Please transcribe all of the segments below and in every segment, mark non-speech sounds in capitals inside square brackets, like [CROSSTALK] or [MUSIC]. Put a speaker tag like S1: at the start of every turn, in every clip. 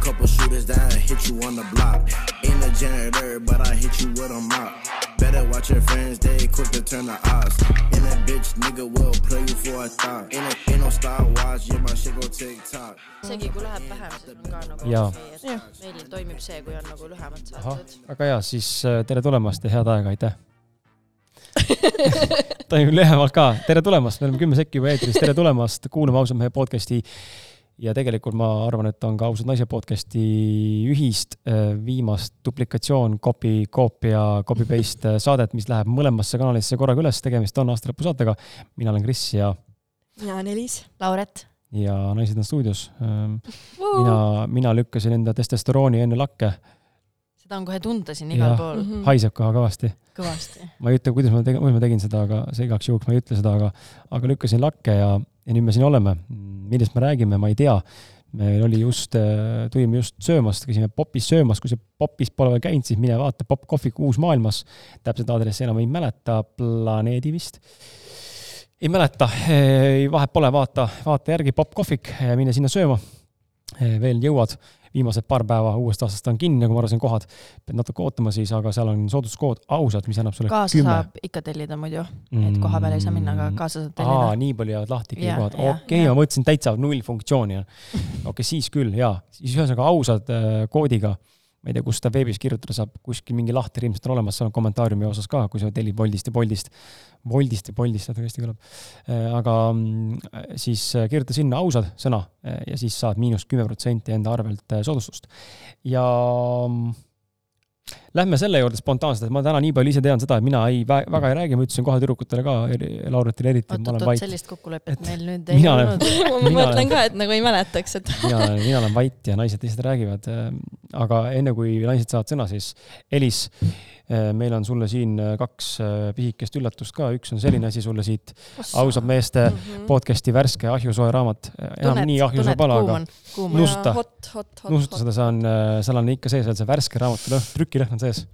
S1: couple shooters that hit you on the block. Ain't a janitor, but I hit you with a mop. Better watch your friends, they quick to turn the odds. And a bitch nigga will play you for a thought. Ain't, a, ain't no Star Wars, yeah, my shit go TikTok.
S2: isegi kui läheb vähem, siis on ka nagu
S3: Jaa.
S2: okei, et meil toimib see, kui on nagu lühemad
S3: ahah
S2: saated.,
S3: väga hea, siis äh, tere tulemast ja head aega, aitäh. [LAUGHS] toimub lühemalt ka, tere tulemast, me oleme kümme sekki juba eetris, tere tulemast kuulama ausalt mehe podcast'i. Ja tegelikult ma arvan, et on ka ausad naise podcast'i ühist äh, viimast duplikatsioon, copy, koopia, copy-paste äh, saadet, mis läheb mõlemasse kanalisse korraga üles, tegemist on aastalõpu saatega. mina olen Kris ja,
S4: mina olen Elis.
S2: Lauret.
S3: ja naised on stuudios. mina, mina lükkasin enda testosterooni enne lakke,
S2: seda on kohe tunda siin igal
S3: Jah.
S2: pool,
S4: Mhm.
S3: haiseb kohe kõvasti
S2: kõvasti.
S3: ma ei ütle, kuidas ma tegin, kuidas ma tegin seda, aga see igaks juhuks ma ei ütle seda, aga, aga lükkasin lakke ja, ja nüüd me siin oleme. millest me räägime, ma ei tea. meil oli just, tulime just söömast, käisime Popis söömas, kui see Popis pole veel käinud, siis mine vaata Pop Kohvik Uus maailmas. täpset aadressi enam ei mäleta, Planeedi vist. ei mäleta, vahet pole, vaata, vaata järgi Pop Kohvik, mine sinna sööma. veel jõuad, viimased paar päeva uuest aastast on kinni, nagu ma arvasin, kohad pead natuke ootama siis, aga seal on sooduskood ausad, mis annab sulle
S2: kaasa
S3: kümme.
S2: saab ikka tellida muidu, et koha peale ei saa minna, aga kaasa saab
S3: aa,
S2: tellida.
S3: nii palju jäävad lahti kõik kohad, okei, ma mõtlesin täitsa null funktsiooni. okei, siis küll jaa, siis ühesõnaga ausad äh, koodiga, ma ei tea, kus seda veebis kirjutada saab, kuskil mingi lahter ilmselt on olemas, seal on kommentaariumi osas ka, kui sa tellid Woldist ja Boldist, Woldist ja Boldist, vaata kui hästi kõlab. aga mm, siis äh, kirjuta sinna ausad sõna äh, ja siis saad miinus kümme protsenti enda arvelt äh, soodustust. ja mm, Lähme selle juurde spontaanselt, et ma täna nii palju ise tean seda, et mina ei, väga ei räägi, ma ütlesin kohe tüdrukutele ka, Lauritile eriti, et ma olen vait.
S2: sellist kokkulepet
S3: Et
S2: meil nüüd ei olnud. [LAUGHS]
S4: ma mõtlen ka, et nagu ei mäletaks, et
S3: mina olen, mina olen vait ja naised lihtsalt räägivad. aga enne kui naised saavad sõna, siis Elis, meil on sulle siin kaks äh, pisikest üllatust ka, üks on selline asi sulle siit ausad meeste
S4: Mhm.
S3: podcast'i värske ahjusoe raamat. enam nii ahjusoe pole, aga nuusuta. nuusuta seda, see on, seal on ikka sees veel see värske raamatuleht, trükilõhn on sees.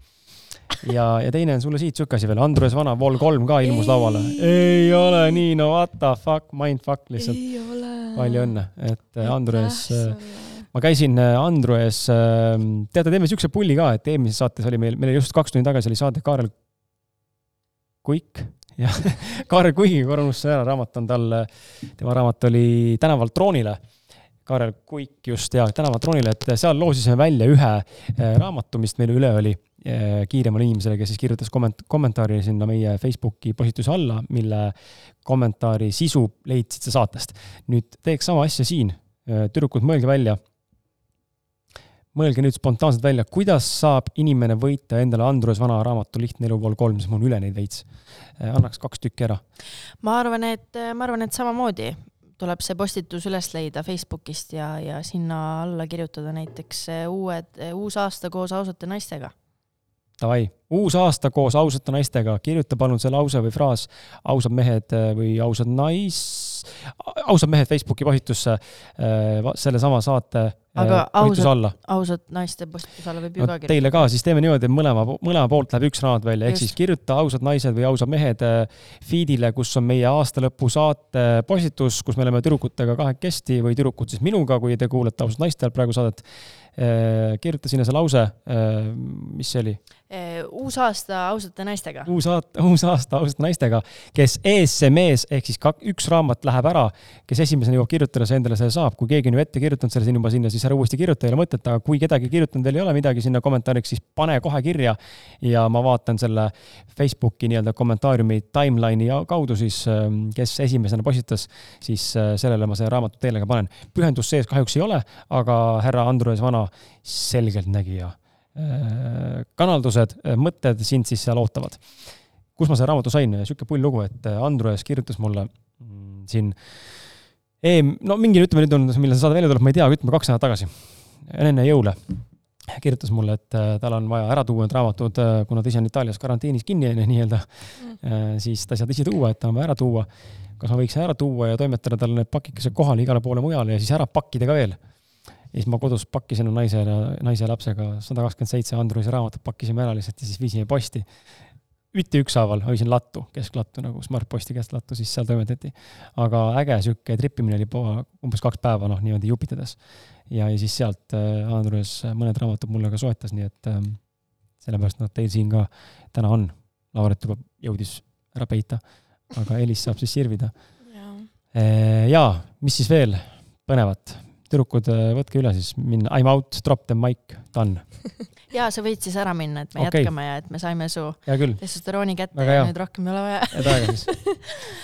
S3: ja, ja teine on sulle siit sihuke asi veel, Andrus Vana Vol kolm ka ilmus
S4: Ei.
S3: lauale. ei ole nii, no what the fuck, mindfuck lihtsalt.
S4: ei ole.
S3: palju õnne, et äh, Andrus äh, ma käisin äh, Andrus, teate, teeme siukse pulli ka, et eelmises saates oli meil, meil oli just kaks tundi tagasi oli saade Kaarel Kuik, jah, [LAUGHS] Kaarel Kuigiga korra unustasin ära, raamat on tal, tema raamat oli Tänavalt troonile. Kaarel Kuik just ja Tänavalt troonile, et seal loosisime välja ühe äh, raamatu, mis meil üle oli äh, kiiremale inimesele, kes siis kirjutas komment-, kommentaari sinna meie Facebooki postituse alla, mille kommentaari sisu leidsid sa saatest. nüüd teeks sama asja siin, tüdrukud, mõelge välja mõelge nüüd spontaanselt välja, kuidas saab inimene võita endale Andrus Vana raamatu Lihtne elu pool kolm, sest mul on üle neid veits. annaks kaks tükki ära.
S2: ma arvan, et, ma arvan, et samamoodi tuleb see postitus üles leida Facebookist ja, ja sinna alla kirjutada näiteks eh, uued, uus aasta koos ausate naistega.
S3: Davai, uus aasta koos ausate naistega, kirjuta palun see lause või fraas ausad mehed äh, või ausad nais, ausad mehed Facebooki postitusse äh, sellesama saate
S2: Aga
S3: äh, postituse
S2: ausad- ausad naiste postituse alla võib ju
S3: no
S2: ka kirjutada.
S3: teile ka, siis teeme niimoodi, et mõlema, mõlema poolt läheb üks raamat välja, ehk siis kirjuta ausad naised või ausad mehed feed'ile, kus on meie aastalõpu saate postitus, kus me oleme tüdrukutega kahekesti või tüdrukud siis minuga, kui te kuulate ausalt naiste alt praegu saadet. Kirjuta sinna see lause, mis see oli,
S2: Eh, uus aasta ausate naistega.
S3: uus aasta, uus aasta ausate naistega, kes ees see mees ehk siis kak- üks raamat läheb ära, kes esimesena jõuab kirjutada, see endale selle saab, kui keegi on ju ette kirjutanud selle siin juba sinna, siis ära uuesti kirjuta, ei ole mõtet, aga kui kedagi kirjutanud veel ei ole midagi sinna kommentaariks, siis pane kohe kirja ja ma vaatan selle Facebooki nii-öelda kommentaariumi timeline'i kaudu siis, kes esimesena postitas, siis äh, sellele ma selle raamatu teile ka panen. pühendust sees kahjuks ei ole, aga härra Andrus Vana, selgeltnägija. kanaldused, mõtted sind siis seal ootavad. kus ma selle raamatu sain, sihuke pull lugu, et Andrus kirjutas mulle mm, siin e,, no mingi, ütleme nüüd on, millal see saade välja tuleb, ma ei tea, ütleme kaks nädalat tagasi, enne jõule kirjutas mulle, et äh, tal on vaja ära tuua need raamatud, kuna ta ise on Itaalias karantiinis kinni nii-öelda mm., siis ta ei saa ise tuua, et tal on vaja ära tuua. kas ma võiks ära tuua ja toimetada talle need pakikesed kohale igale poole mujale ja siis ära pakkida ka veel. Ja siis ma kodus pakkisin naise ja naise ja lapsega sada kakskümmend seitse Andruse raamatut pakkisime ära lihtsalt ja siis viisime posti. üti ükshaaval hoidsin lattu, kesklattu nagu Smartposti kesklattu, siis seal toimetati. aga äge sihuke tripimine oli poa, umbes kaks päeva, noh, niimoodi jupitades. ja, ja siis sealt äh, Andrus mõned raamatud mulle ka soetas, nii et äh, sellepärast nad teil siin ka täna on. Lauret juba jõudis ära peita, aga Elis saab siis sirvida. jaa, mis siis veel põnevat? Tüdrukud, võtke üle siis, minna, I m out, drop the mic, done. [LAUGHS]
S2: ja sa võid siis ära minna, et me okay. jätkame ja et me saime su testosterooni kätte
S3: Väga
S2: ja
S3: hea.
S2: nüüd rohkem ei ole vaja.
S3: head aega siis.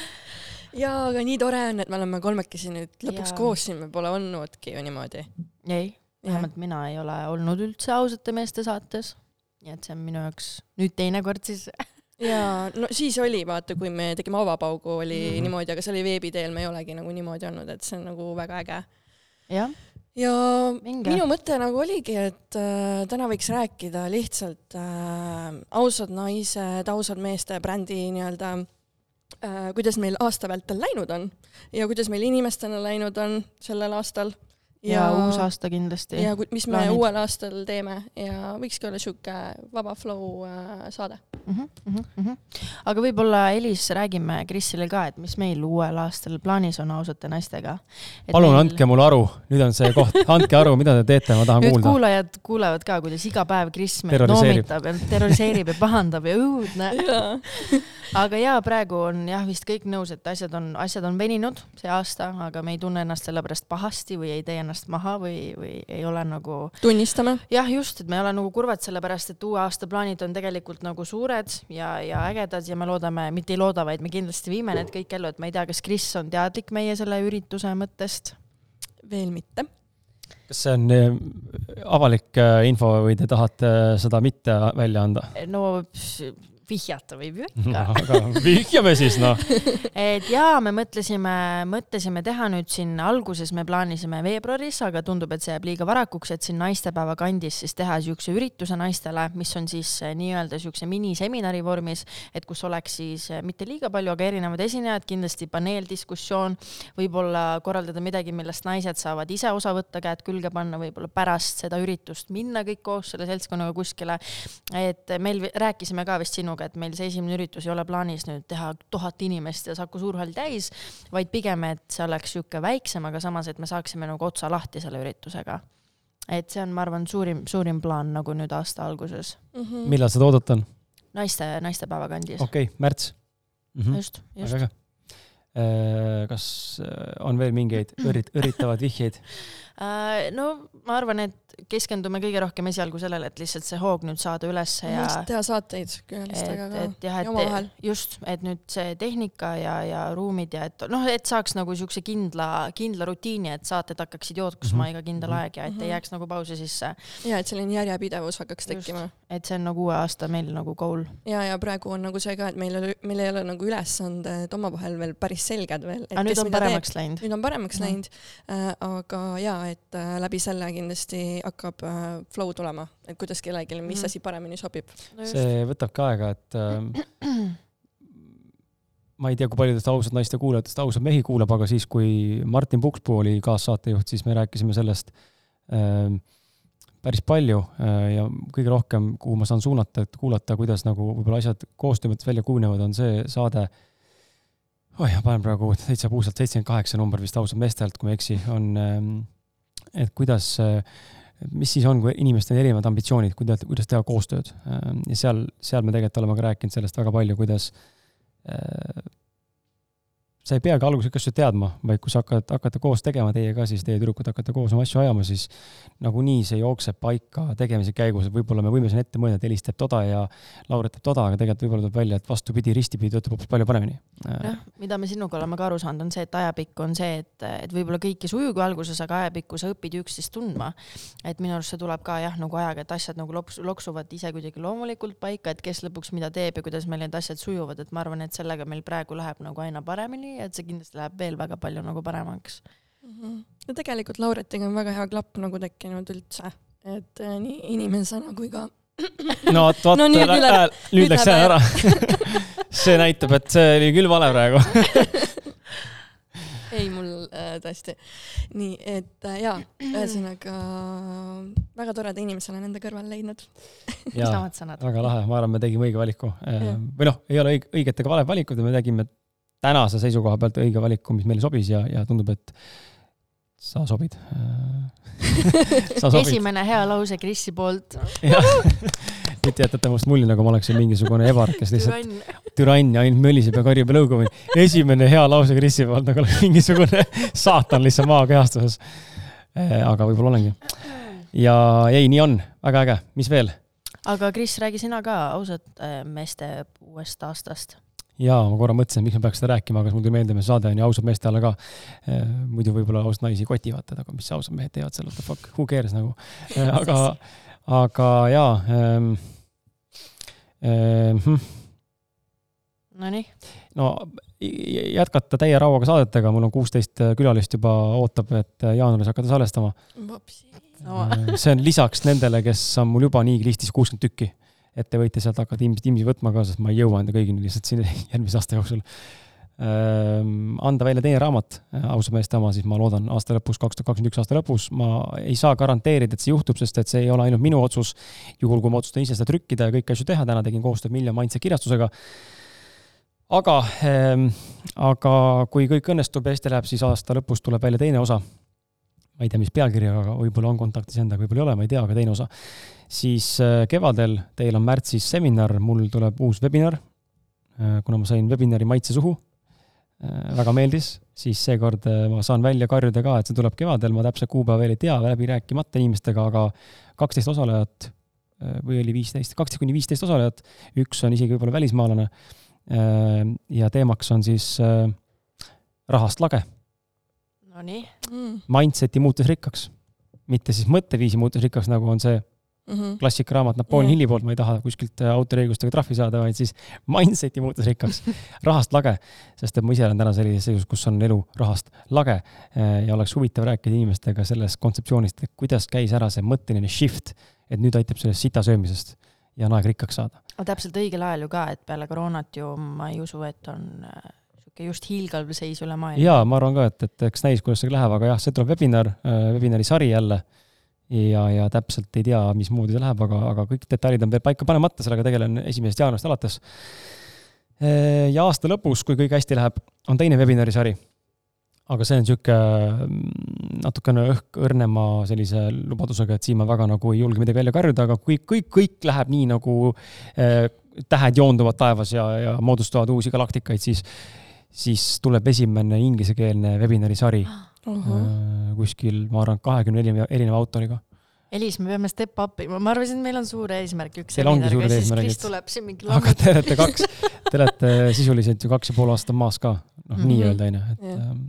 S3: [LAUGHS]
S4: jaa, aga nii tore on, et me oleme kolmekesi nüüd lõpuks
S2: Jaa.
S4: koos siin, me pole olnudki ju niimoodi.
S2: ei, vähemalt mina ei ole olnud üldse ausate meeste saates. nii et see on minu jaoks nüüd teine kord siis. [LAUGHS]
S4: jaa, no siis oli, vaata, kui me tegime avapaugu, oli mm. -hmm. niimoodi, aga see oli veebi teel, me ei olegi nagu niimoodi olnud, et see on nagu väga äge.
S2: jah,
S4: ja
S2: minge.
S4: minu mõte nagu oligi, et äh, täna võiks rääkida lihtsalt äh, ausad naised, ausad meeste brändi nii-öelda äh,, kuidas meil aasta vältel läinud on ja kuidas meil inimestena läinud on sellel aastal.
S2: Ja uus aasta kindlasti.
S4: ja mis me
S2: plaanid?
S4: uuel aastal teeme ja võikski olla sihuke vaba flow äh, saade.
S2: Mm -hmm, mm -hmm. aga võib-olla Elis räägime Krisile ka, et mis meil uuel aastal plaanis on ausate naistega.
S3: palun andke mulle aru, nüüd on see koht, andke aru, mida te teete, ma tahan
S2: nüüd
S3: kuulda.
S2: kuulajad kuulevad ka, kuidas iga päev Kris meid noomitab ja terroriseerib ja pahandab ja õudne. [LAUGHS] aga jaa, praegu on jah vist kõik nõus, et asjad on, asjad on veninud see aasta, aga me ei tunne ennast selle pärast pahasti või ei tee ennast maha või, või ei ole nagu
S4: tunnistame.
S2: jah, just, et me ei ole nagu kurvad sellepärast, et uue aasta plaanid on tegelikult nagu suured ja, ja ägedad ja me loodame, mitte ei looda, vaid me kindlasti viime need kõik ellu, et ma ei tea, kas Kris on teadlik meie selle ürituse mõttest?
S4: veel mitte.
S3: kas see on eh, avalik eh, info või te tahate eh, seda mitte välja anda?
S2: no vihjata võib ju ikka.
S3: aga vihjame siis noh. [LAUGHS]
S2: et jaa, me mõtlesime, mõtlesime teha nüüd siin alguses, me plaanisime veebruaris, aga tundub, et see jääb liiga varakuks, et siin naistepäeva kandis siis teha niisuguse ürituse naistele, mis on siis eh, nii-öelda niisuguse miniseminari vormis, et kus oleks siis eh, mitte liiga palju, aga erinevad esinejad, kindlasti paneeldiskussioon, võib-olla korraldada midagi, millest naised saavad ise osa võtta, käed külge panna, võib-olla pärast seda üritust minna kõik koos selle seltskonnaga kuskile. et meil rääkisime ka vist sinuga, et meil see esimene üritus ei ole plaanis nüüd teha tuhat inimest ja Saku Suurhall täis, vaid pigem, et see oleks niisugune väiksem, aga samas, et me saaksime nagu otsa lahti selle üritusega. et see on, ma arvan, suurim, suurim plaan nagu nüüd aasta alguses.
S4: Mhm.
S3: millal seda oodata on?
S2: naiste, naistepäeva kandis.
S3: okei okay,, märts mm. -hmm.
S2: just, just
S3: väga. äge. kas eh, on veel mingeid õrit-, õritavad vihjeid? [LAUGHS]
S2: Äh, no ma arvan, et keskendume kõige rohkem esialgu sellele, et lihtsalt see hoog nüüd saada ülesse ja
S4: teha saateid külalistega
S2: et,
S4: ka.
S2: et jah, et just, et nüüd see tehnika ja, ja ruumid ja et noh, et saaks nagu siukse kindla, kindla rutiini, et saated hakkaksid jooksma
S3: Mhm.
S2: iga kindel
S3: Mhm.
S2: aeg ja et ei
S4: Mhm.
S2: jääks nagu pausi sisse.
S4: ja et selline järjepidevus hakkaks tekkima.
S2: et see on nagu uue aasta meil nagu goal.
S4: ja, ja praegu on nagu see ka, et meil ei ole, meil ei ole nagu ülesanded omavahel veel päris selged veel.
S2: aga nüüd on paremaks läinud.
S4: nüüd on paremaks
S2: Mhm.
S4: läinud äh,, aga ja, et äh, läbi selle kindlasti hakkab äh, flow tulema, et kuidas kellelegi, mis
S2: Mhm.
S4: asi paremini sobib.
S3: see võtab ka aega, et äh, ma ei tea, kui paljudest ausat naiste kuulajatest ausaid mehi kuulab, aga siis, kui Martin Pukspuu oli kaassaatejuht, siis me rääkisime sellest äh, päris palju äh, ja kõige rohkem, kuhu ma saan suunata, et kuulata, kuidas nagu võib-olla asjad koostöö mõttes välja kujunevad, on see saade oi, ma panen praegu täitsa puusalt seitsekümmend kaheksa number vist ausalt meestelt, kui ma ei eksi, on, et kuidas, mis siis on, kui inimestel on erinevad ambitsioonid, kuidas, kuidas teha koostööd. ja seal, seal me tegelikult oleme ka rääkinud sellest väga palju, kuidas äh, sa ei peagi alguses asju teadma, vaid kui sa hakkad, hakkate koos tegema teiega, siis teie tüdrukud hakkate koos oma asju ajama, siis nagunii see jookseb paika tegemise käigus, et võib-olla me võime siin ette mõelda, et Elis teeb toda ja Lauret teeb toda, aga tegelikult võib-olla tuleb välja, et vastupidi, ristipidi töötab hoopis palju paremini.
S2: jah, mida me sinuga oleme ka aru saanud, on see, et ajapikku on see, et, et võib-olla kõik ei sujugi alguses, aga ajapikku sa õpid üksteist tundma. et minu arust see tuleb ka jah, nagu ajaga, et asjad nagu loks-, loksuvad ise kuidagi loomulikult paika, et kes lõpuks mida teeb ja kuidas meil need asjad sujuvad, et ma arvan, et sellega meil praegu läheb nagu aina paremini et see kindlasti läheb veel väga palju nagu paremaks.
S4: ja tegelikult Lauretiga on väga hea klapp nagu tekkinud üldse, et äh, nii inimesena kui ka
S3: no vot, [LAUGHS] vot
S4: No nüüd
S3: läks hääl ära. [LAUGHS] see näitab, et see oli küll vale praegu. [LAUGHS]
S4: ei, mul äh, tõesti. nii, et äh, jaa, ühesõnaga väga toreda inimese olen enda kõrval leidnud.
S2: samad sõnad.
S3: väga lahe, ma arvan, me tegime õige valiku. või noh, ei ole õig õiget ega vale valikut, me tegime tänase seisukoha pealt õige valiku, mis meile sobis ja, ja tundub, et sa sobid [LAUGHS]
S2: esimene hea lause Krisi poolt.
S3: nüüd jätate must mulje, nagu ma oleksin mingisugune ebar, kes lihtsalt türann ja ainult möliseb ja karjub ja lõugub. esimene hea lause Krisi poolt, nagu oleks mingisugune saatan lihtsalt maakehastuses. Eh, aga võib-olla olengi. ja ei, nii on, väga äge, mis veel?
S2: aga Kris, räägi sina ka ausalt eh, meeste uuest aastast
S3: jaa, ma korra mõtlesin, miks me peaks seda rääkima, aga siis mul tuli meelde, meie saade on ju ausad meeste alla ka. Eh, muidu võib-olla ausad naisi kotivad, aga mis ausad mehed teevad seal, what the fuck, who cares nagu. [LAUGHS] aga, aga jaa ähm,. Ähm, hm.
S2: Nonii.
S3: no jätkata täie rauaga saadetega, mul on kuusteist külalist juba ootab, et jaanuaris hakata salvestama. See on lisaks nendele, kes on mul juba niigi listis kuuskümmend tükki et te võite sealt hakata inimesi, inimesi võtma ka, sest ma ei jõua enda kõigini lihtsalt siin [LAUGHS] järgmise aasta jooksul ähm,. anda välja teine raamat, äh, ausalt meeste oma, siis ma loodan aasta lõpus, kaks tuhat kakskümmend üks aasta lõpus, ma ei saa garanteerida, et see juhtub, sest et see ei ole ainult minu otsus. juhul, kui ma otsustan ise seda trükkida ja kõiki asju teha, täna tegin koostööd Miljon Mindset kirjastusega aga ähm,, aga kui kõik õnnestub ja hästi läheb, siis aasta lõpus tuleb välja teine osa. Ma ei tea, mis pealkirjaga, võib-olla on kontaktis endaga, võib-olla ei ole, ma ei tea, aga teine osa siis äh, kevadel, teil on märtsis seminar, mul tuleb uus webinar. Äh, kuna ma sain webinari maitse suhu, äh, väga meeldis, siis seekord ma saan välja karjuda ka, et see tuleb kevadel, ma täpselt kuupäeva veel ei tea, läbi rääkimata inimestega, aga kaksteist osalejat või oli viisteist, kaksteist kuni viisteist osalejat, üks on isegi võib-olla välismaalane. ja teemaks on siis rahast lage.
S2: Nonii
S3: mm.. Mindseti muutus rikkaks, mitte siis mõtteviisi muutus rikkaks, nagu on see mm -hmm. klassikaraamat Napoleon. Hilli poolt, ma ei taha kuskilt äh, autoriõigustega trahvi saada, vaid siis mindset'i muutus rikkaks, [LAUGHS] rahast lage. sest et ma ise olen täna sellises seisus, kus on elu rahast lage äh, ja oleks huvitav rääkida inimestega sellest kontseptsioonist, et kuidas käis ära see mõtteline shift, et nüüd aitab sellest sita söömisest ja on aeg rikkaks saada.
S2: täpselt õigel ajal ju ka, et peale koroonat ju ma ei usu, et on äh, sihuke just hiilgav seis üle maailma.
S3: jaa, ma arvan ka, et, et eks näis, kuidas see läheb, aga jah, see tuleb webinar, webinari sari jälle ja, ja täpselt ei tea, mismoodi see läheb, aga, aga kõik detailid on veel paika panemata, sellega tegelen esimesest jaanuarist alates. ja aasta lõpus, kui kõik hästi läheb, on teine webinari sari. aga see on niisugune mm, natukene õhk õrnema sellise lubadusega, et siin ma väga nagu ei julge midagi välja karjuda, aga kui kõik, kõik läheb nii, nagu eh, tähed joonduvad taevas ja, ja moodustavad uusi galaktikaid, siis, siis tuleb esimene inglisekeelne webinari sari ah uh -huh. kuskil, ma arvan, kahekümne erineva autoriga.
S2: Elis, me peame step up ima, ma arvasin, et meil on suur eesmärk üks
S3: Teil ongi suured eesmärgid.
S2: tuleb siin mingi
S3: aga te olete kaks, te olete sisuliselt ju kaks ja pool aastat maas ka, noh mm -hmm. nii-öelda onju, et yeah. Ähm,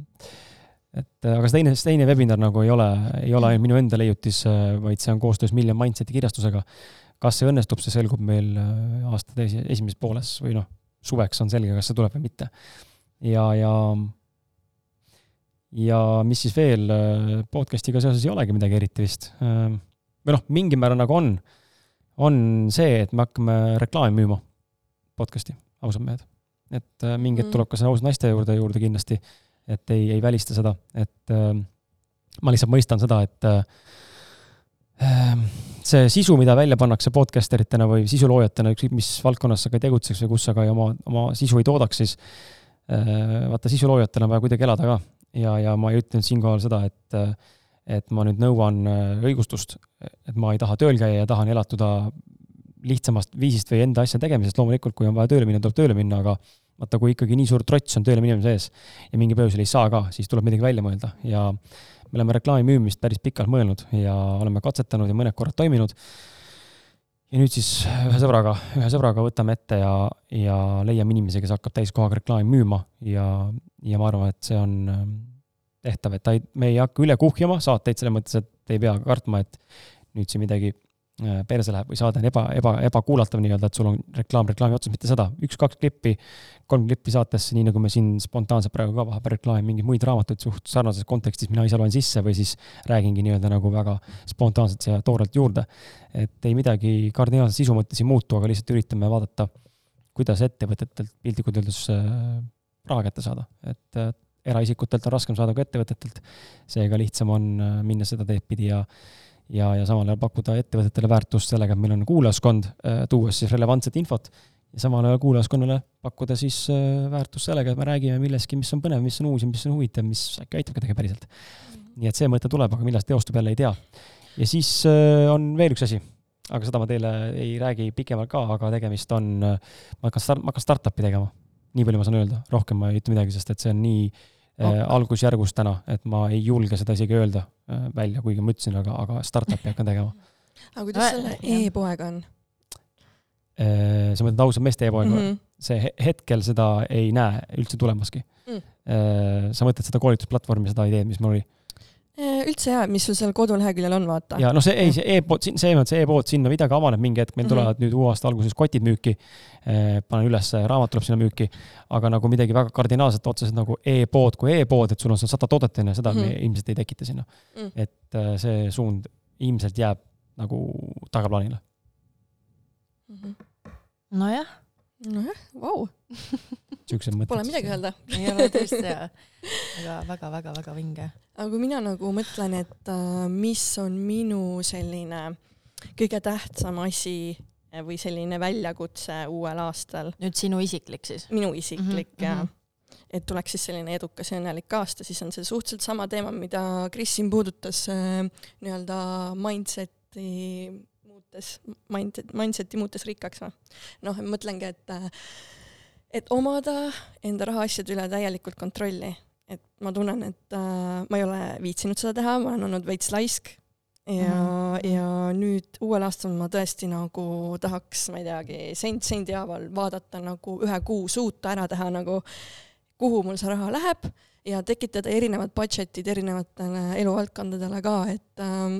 S3: et aga see teine, see teine webinar nagu ei ole, ei ole ainult minu enda leiutis, äh, vaid see on koostöös Million Mindseti kirjastusega. kas see õnnestub, see selgub meil äh, aasta teise, esimeses pooles või noh, suveks on selge, kas see tuleb või mitte. Ja, ja ja mis siis veel, äh, podcast'iga seoses ei olegi midagi eriti vist. Ähm, või noh, mingil määral nagu on, on see, et me hakkame reklaami müüma podcast'i, ausad mehed. et äh, mingi hetk mm. tuleb ka see aus naiste juurde juurde kindlasti, et ei, ei välista seda, et äh, ma lihtsalt mõistan seda, et äh, ähm, see sisu, mida välja pannakse podcaster itena või sisuloojatena, ükskõik mis valdkonnas sa ka tegutseks või kus sa ka oma, oma sisu ei toodaks, siis vaata, sisuloojatel on vaja kuidagi elada ka. Ja, ja ma ei ütle nüüd siinkohal seda, et, et ma nüüd nõuan äh, õigustust, et ma ei taha tööl käia ja tahan elatuda lihtsamast viisist või enda asja tegemisest, loomulikult kui on vaja tööle minna, tuleb tööle minna, aga vaata, kui ikkagi nii suur trots on tööle minemise ees ja mingil põhjusel ei saa ka, siis tuleb midagi välja mõelda. Ja me oleme reklaami müümist päris pikalt mõelnud ja oleme katsetanud ja mõned korrad toiminud ja nüüd siis ühe sõbraga, ühe sõbraga võtame ette ja, ja leiame inimese, kes hakkab täiskohaga reklaami müüma. Ja, ja ma arvan, et see on ähm, tehtav, et ta ei, me ei hakka üle kuhjama saateid selles mõttes, et ei pea kartma, et nüüd siin midagi perse läheb või saade on eba, eba, ebakuulatav nii-öelda, et sul on reklaam reklaami otsas, mitte seda, üks-kaks klippi, kolm klippi saatesse, nii nagu me siin spontaanselt praegu ka vahepeal reklaamime mingeid muid raamatuid suht sarnases kontekstis, mina ise loen sisse või siis räägingi nii-öelda nagu väga spontaanselt ja toorelt juurde. et ei midagi kardinaalset sisu mõttes ei muutu, aga lihtsalt üritame vaadata, kuidas ettevõtetelt piltlikult öeldes äh, raha kätte saada, et eraisikutelt on raskem saada kui ettevõtetelt. seega lihtsam on äh, minna seda teed pidi ja ja, ja samal ajal pakkuda ettevõtetele väärtust sellega, et meil on kuulajaskond, äh, tuues siis relevantset infot ja samal ajal kuulajaskonnale pakkuda siis äh, väärtust sellega, et me räägime millestki, mis on põnev, mis on uus ja mis on huvitav, mis äkki aitab kedagi päriselt. nii et see mõte tuleb, aga millal see teostub, jälle ei tea. ja siis äh, on veel üks asi, aga seda ma teile ei räägi pikemalt ka, aga tegemist on, ma hakkan start-, ma hakkan startup'i tegema. nii palju ma saan öelda, rohkem ma ei ütle midagi, sest et see on nii okay. äh, algusjärgus täna, et ma ei julge seda isegi öelda äh, välja, kuigi ma ütlesin, aga, aga startup'i hakkan tegema.
S4: aga kuidas selle e-poega on?
S3: Äh, sa mõtled ausalt meeste e-poega mm? -hmm. see hetkel seda ei näe üldse tulemaski mm.. Äh, sa mõtled seda koolitusplatvormi, seda ideed, mis mul oli?
S4: Äh, üldse jaa, mis sul seal koduleheküljel on, vaata.
S3: ja noh, see ei, see e-pood, see, see e-pood sinna midagi avaneb mingi hetk, meil mm -hmm. tulevad nüüd uue aasta alguses kotid müüki. panen üles, raamat tuleb sinna müüki, aga nagu midagi väga kardinaalset otseselt nagu e-pood kui e-pood, et sul on seal sada toodet onju, seda mm -hmm. me ilmselt ei tekita sinna mm. -hmm. et see suund ilmselt jääb nagu tagaplaanile
S2: mm -hmm.. nojah.
S4: nojah, vau. [LAUGHS]
S3: siuksed mõtted.
S4: Pole midagi öelda. [LAUGHS]
S2: ei ole tõesti jaa. aga väga-väga-väga vinge.
S4: aga kui mina nagu mõtlen, et uh, mis on minu selline kõige tähtsam asi või selline väljakutse uuel aastal.
S2: nüüd sinu isiklik siis?
S4: minu isiklik mm -hmm. ja et tuleks siis selline edukas ja õnnelik aasta, siis on see suhteliselt sama teema, mida Kris siin puudutas äh, nii-öelda mindset'i muutes, mindset, mindset'i muutes rikkaks või. noh, mõtlengi, et, et omada enda rahaasjade üle täielikult kontrolli. et ma tunnen, et äh, ma ei ole viitsinud seda teha, ma olen olnud veits laisk ja mm, -hmm. ja nüüd uuel aastal ma tõesti nagu tahaks, ma ei teagi, sent sendi haaval vaadata nagu ühe kuu suuta ära teha nagu, kuhu mul see raha läheb ja tekitada erinevad budget'id erinevatele eluvaldkondadele ka, et äh,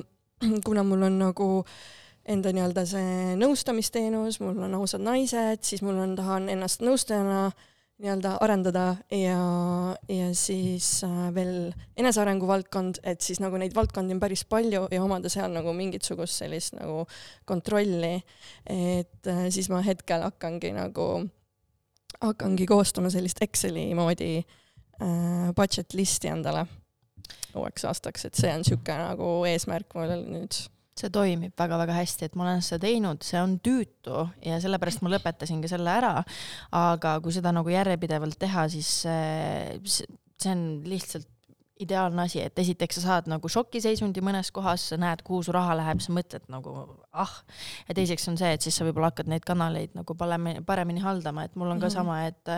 S4: [CLEARS THROAT] kuna mul on nagu äh, enda nii-öelda see nõustamisteenus, mul on ausad naised, siis mul on, tahan ennast nõustajana nii-öelda arendada ja, ja siis äh, veel enesearengu valdkond, et siis nagu neid valdkondi on päris palju ja omada seal nagu mingisugust sellist nagu kontrolli. et äh, siis ma hetkel hakkangi nagu, hakkangi koostama sellist Exceli moodi äh, budget list'i endale uueks aastaks, et see on niisugune nagu eesmärk mul nüüd
S2: see toimib väga-väga hästi, et ma olen seda teinud, see on tüütu ja sellepärast ma lõpetasingi selle ära. aga kui seda nagu järjepidevalt teha, siis see on lihtsalt ideaalne asi, et esiteks sa saad nagu šokiseisundi mõnes kohas, sa näed, kuhu su raha läheb, sa mõtled nagu ah. ja teiseks on see, et siis sa võib-olla hakkad neid kanaleid nagu paremini, paremini haldama, et mul on ka -hmm. sama, et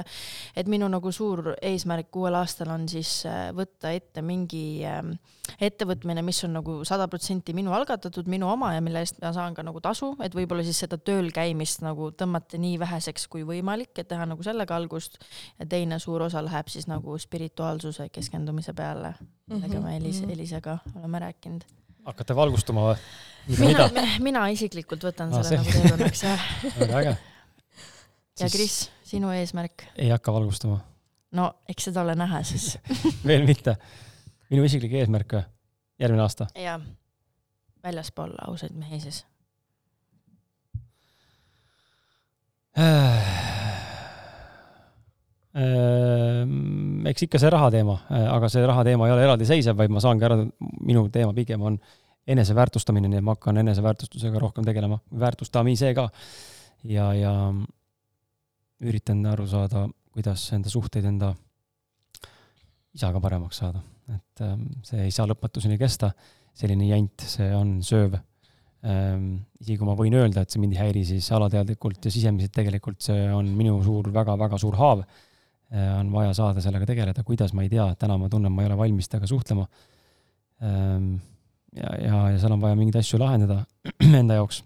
S2: et minu nagu suur eesmärk uuel aastal on siis äh, võtta ette mingi ähm, ettevõtmine, mis on nagu sada protsenti minu algatatud, minu oma ja mille eest ma saan ka nagu tasu, et võib-olla siis seda tööl käimist nagu tõmmata nii väheseks kui võimalik, et teha nagu sellega algust. ja teine suur osa läheb siis nagu spirituaalsuse keskendumise peale peale, millega me Elis, mhm. Elisega oleme rääkinud.
S3: hakkate valgustuma või?
S2: mina, mina isiklikult võtan Aa, selle nagu teekonnaks, jah. [LAUGHS]
S3: väga äge.
S2: ja Kris, sinu eesmärk?
S3: ei hakka valgustama.
S2: no eks seda ole näha siis [LAUGHS]
S3: veel mitte. minu isiklik eesmärk või? järgmine aasta?
S2: jah, väljaspool ausaid mehi siis
S3: Ehm, eks ikka see raha teema, äh, aga see raha teema ei ole eraldiseisev, vaid ma saangi aru, minu teema pigem on eneseväärtustamine, nii et ma hakkan eneseväärtustusega rohkem tegelema, väärtustamise ka. ja, ja üritan aru saada, kuidas enda suhteid enda isaga paremaks saada, et ähm, see ei saa lõpmatuseni kesta, selline jant, see on sööv ähm,. isegi kui ma võin öelda, et see mind ei häiri, siis alateadlikult ja sisemiselt tegelikult see on minu suur väga,, väga-väga suur haav Äh, on vaja saada sellega tegeleda, kuidas, ma ei tea, täna ma tunnen, ma ei ole valmis temaga suhtlema. Ähm, ja, ja, ja seal on vaja mingeid asju lahendada [CLEARS THROAT] enda jaoks.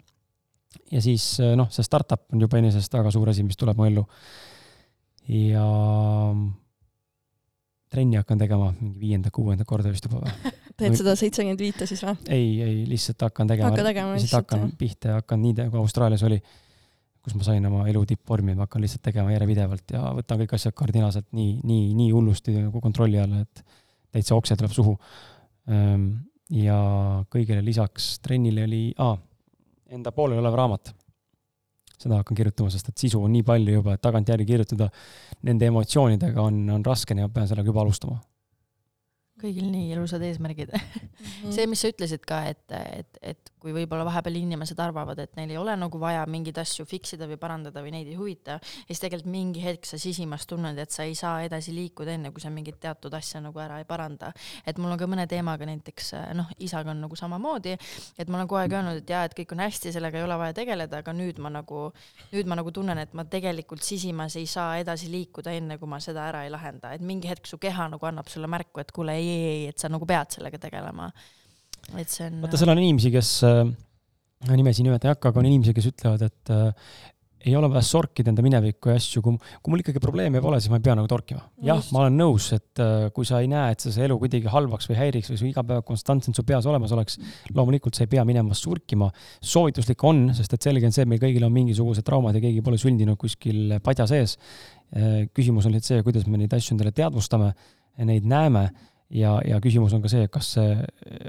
S3: ja siis äh, noh, see startup on juba enesest väga suur asi, mis tuleb mu ellu. ja trenni hakkan tegema mingi viienda-kuuenda korda vist juba või? [LAUGHS]
S4: teed seda seitsekümmend viite siis või?
S3: ei, ei lihtsalt hakkan tegema. lihtsalt hakkan pihta ja hakkan nii, kui Austraalias oli kus ma sain oma elu tippvormi, ma hakkan lihtsalt tegema järjepidevalt ja võtan kõik asjad kardinaalselt nii, nii, nii hullusti nagu kontrolli alla, et täitsa okse tuleb suhu. Ehm, ja kõigele lisaks trennile oli ah,, enda pooleliolev raamat. seda hakkan kirjutama, sest et sisu on nii palju juba, et tagantjärgi kirjutada nende emotsioonidega on, on raske, et pean sellega juba alustama
S2: kõigil nii ilusad eesmärgid
S4: Mhm.
S2: see, mis sa ütlesid ka, et, et, et kui võib-olla vahepeal inimesed arvavad, et neil ei ole nagu vaja mingeid asju fix ida või parandada või neid ei huvita, siis tegelikult mingi hetk sa sisimas tunned, et sa ei saa edasi liikuda, enne kui sa mingit teatud asja nagu ära ei paranda. et mul on ka mõne teemaga näiteks noh, isaga on nagu samamoodi, et ma olen kogu aeg öelnud, et jaa, et kõik on hästi, sellega ei ole vaja tegeleda, aga nüüd ma nagu, nüüd ma nagu tunnen, et ma tegelikult sisimas ei saa edasi liikuda, enne kui ma seda ära ei lahenda, et mingi hetk su keha nagu annab sulle märku, et kuule, ei, ei, ei, et sa nagu pead sellega tegelema. et see on.
S3: vaata, seal on inimesi, kes äh,, nimesid nimetada ei hakka, aga on inimesi, kes ütlevad, et äh, ei ole vaja sorkida enda minevikku ja asju, kui, kui mul ikkagi probleeme pole, siis ma ei pea nagu torkima. jah, ma olen nõus, et äh, kui sa ei näe, et see, see elu kuidagi halvaks või häiriks või su iga päev konstantselt su peas olemas oleks, loomulikult sa ei pea minema surkima. soovituslik on, sest et selge on see, et meil kõigil on mingisugused traumad ja keegi pole sündinud kuskil padja sees. küsimus on lihtsalt see, kuidas me neid asju endale teadvustame, neid näeme ja, ja küsimus on ka see, kas see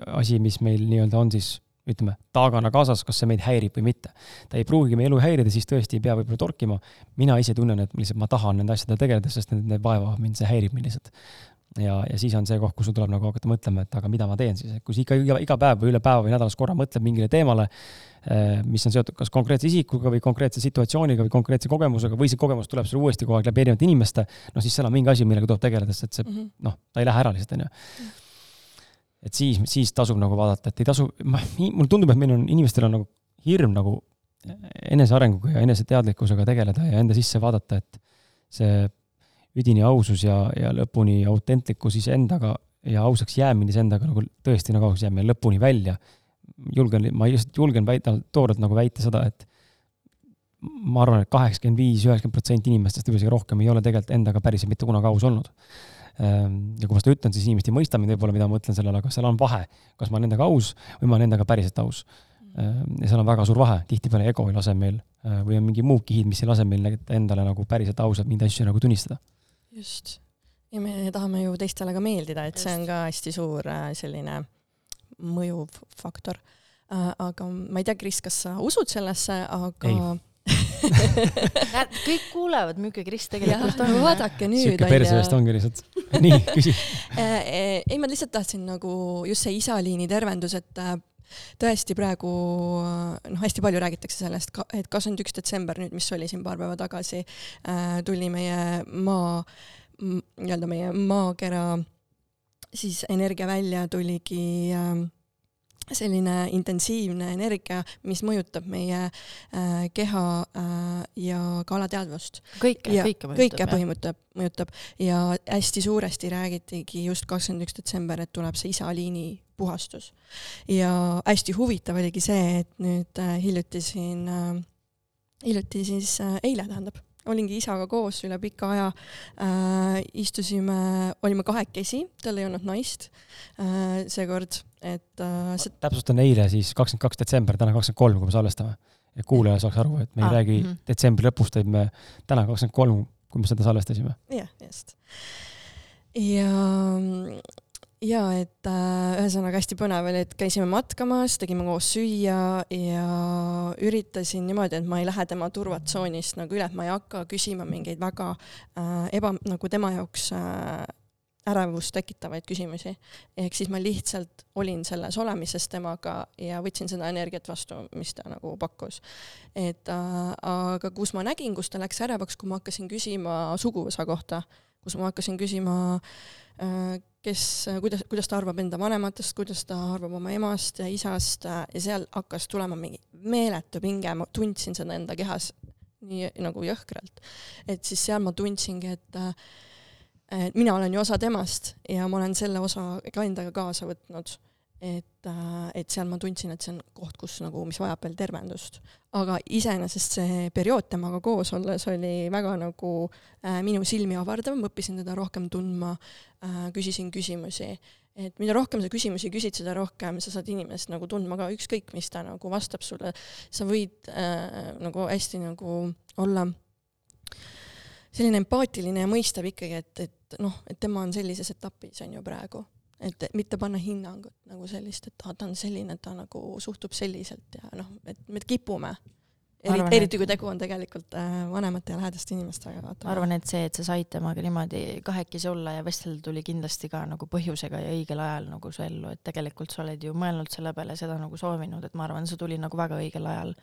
S3: asi, mis meil nii-öelda on siis ütleme, taagana kaasas, kas see meid häirib või mitte. ta ei pruugigi meie elu häirida, siis tõesti ei pea võib-olla torkima. mina ise tunnen, et lihtsalt ma tahan nende asjadega tegeleda, sest need, need vaevavad mind, see häirib mind lihtsalt. Ja, ja siis on see koht, kus sul tuleb nagu hakata mõtlema, et aga mida ma teen siis, et kui sa ikka iga, iga päev või üle päeva või nädalas korra mõtled mingile teemale, mis on seotud kas konkreetse isikuga või konkreetse situatsiooniga või konkreetse kogemusega või see kogemus tuleb sulle uuesti kogu aeg läbi erinevate inimeste, noh siis seal on mingi asi, millega tuleb tegeleda, sest et see mm -hmm. noh, ta ei lähe ära lihtsalt, onju et siis, siis tasub nagu vaadata, et ei tasu, mulle tundub, et meil on, inimestel on nagu hirm nagu enesearenguga ja eneseteadlikkusega tegeleda ja enda sisse vaadata, et see üdini ausus ja, ja lõpuni autentlikkus iseendaga ja ausaks jäämine iseendaga nagu tõesti nagu ausaks jäämine lõpuni välja. julgen, ma lihtsalt julgen väita, toorelt nagu väita seda, et ma arvan et, et kaheksakümmend viis, üheksakümmend protsenti inimestest, võib-olla isegi rohkem, ei ole tegelikult endaga päriselt mitte kunagi aus olnud ja kui ma seda ütlen, siis inimesed ei mõista mind võib-olla, mida ma mõtlen sellele, aga seal on vahe, kas ma olen nendega aus või ma olen nendega päriselt aus. ja seal on väga suur vahe, tihtipeale ego ei lase meil või on mingi muud kihid, mis ei lase meil endale nagu päriselt ausalt mingeid asju nagu tunnistada.
S4: Just. ja me tahame ju teistele ka meeldida, et just. see on ka hästi suur selline mõjuv faktor. aga ma ei tea, Kris, kas sa usud sellesse, aga ei [LAUGHS]
S2: näed, kõik kuulevad, milline Kris tegelikult
S4: ja, on. vaadake nüüd.
S3: sihuke perse vist ongi lihtsalt. [LAUGHS] nii, küsi
S4: ei, ma lihtsalt tahtsin nagu just see isaliini tervendus, et äh, tõesti praegu noh, hästi palju räägitakse sellest, et kakskümmend üks detsember nüüd, mis oli siin paar päeva tagasi, äh, tuli meie maa, nii-öelda meie maakera siis energia välja tuligi äh, selline intensiivne energia, mis mõjutab meie äh, keha äh, ja ka alateadvust.
S2: kõike, kõike
S4: mõjutab. kõike mõjutab, mõjutab ja hästi suuresti räägitigi just kakskümmend üks detsember, et tuleb see isaliini puhastus. ja hästi huvitav oligi see, et nüüd äh, hiljuti siin äh,, hiljuti siis äh, eile tähendab olingi isaga koos üle pika aja äh,, istusime, olime kahekesi, tal ei olnud naist äh, seekord et äh, see...
S3: täpsustan eile siis kakskümmend kaks detsember, täna kakskümmend kolm, kui me salvestame. et kuulaja saaks aru, et me ei ah, räägi mm -hmm. detsembri lõpust, vaid me täna kakskümmend kolm, kui me seda salvestasime.
S4: jah, just. ja, ja et äh, ühesõnaga hästi põnev oli, et käisime matkamas, tegime koos süüa ja üritasin niimoodi, et ma ei lähe tema turvatsoonist nagu üle, et ma ei hakka küsima mingeid väga äh, eba, nagu tema jaoks äh, ärevust tekitavaid küsimusi. ehk siis ma lihtsalt olin selles olemises temaga ja võtsin seda energiat vastu, mis ta nagu pakkus. et äh, aga kus ma nägin, kus ta läks ärevaks, kui ma hakkasin küsima suguvõsa kohta, kus ma hakkasin küsima äh, kes, kuidas, kuidas ta arvab enda vanematest, kuidas ta arvab oma emast ja isast äh, ja seal hakkas tulema mingi meeletu pinge, ma tundsin seda enda kehas nii nagu jõhkralt. et siis seal ma tundsingi, et äh, et mina olen ju osa temast ja ma olen selle osa ka endaga kaasa võtnud. Et, äh, et seal ma tundsin, et see on koht, kus nagu, mis vajab veel tervendust. aga iseenesest see periood temaga koos olles oli väga nagu äh, minu silmi avardav, ma õppisin teda rohkem tundma äh,, küsisin küsimusi. Et mida rohkem sa küsimusi küsid, seda rohkem sa saad inimest nagu tundma ka, ükskõik mis ta nagu vastab sulle, sa võid äh, nagu hästi nagu olla selline empaatiline ja mõistav ikkagi, et, et noh, et tema on sellises etapis on ju praegu, et mitte panna hinnangut nagu sellist, et ta on selline, ta nagu suhtub selliselt ja noh, et me kipume. Eriti eriti kui tegu on tegelikult äh, vanemate ja lähedaste inimestega,
S2: ma arvan, et see, et sa said temaga niimoodi kahekesi olla ja vestelda tuli kindlasti ka nagu põhjusega ja õigel ajal nagu su ellu, et tegelikult sa oled ju mõelnud selle peale seda nagu soovinud, et ma arvan, see tuli nagu väga õigel ajal,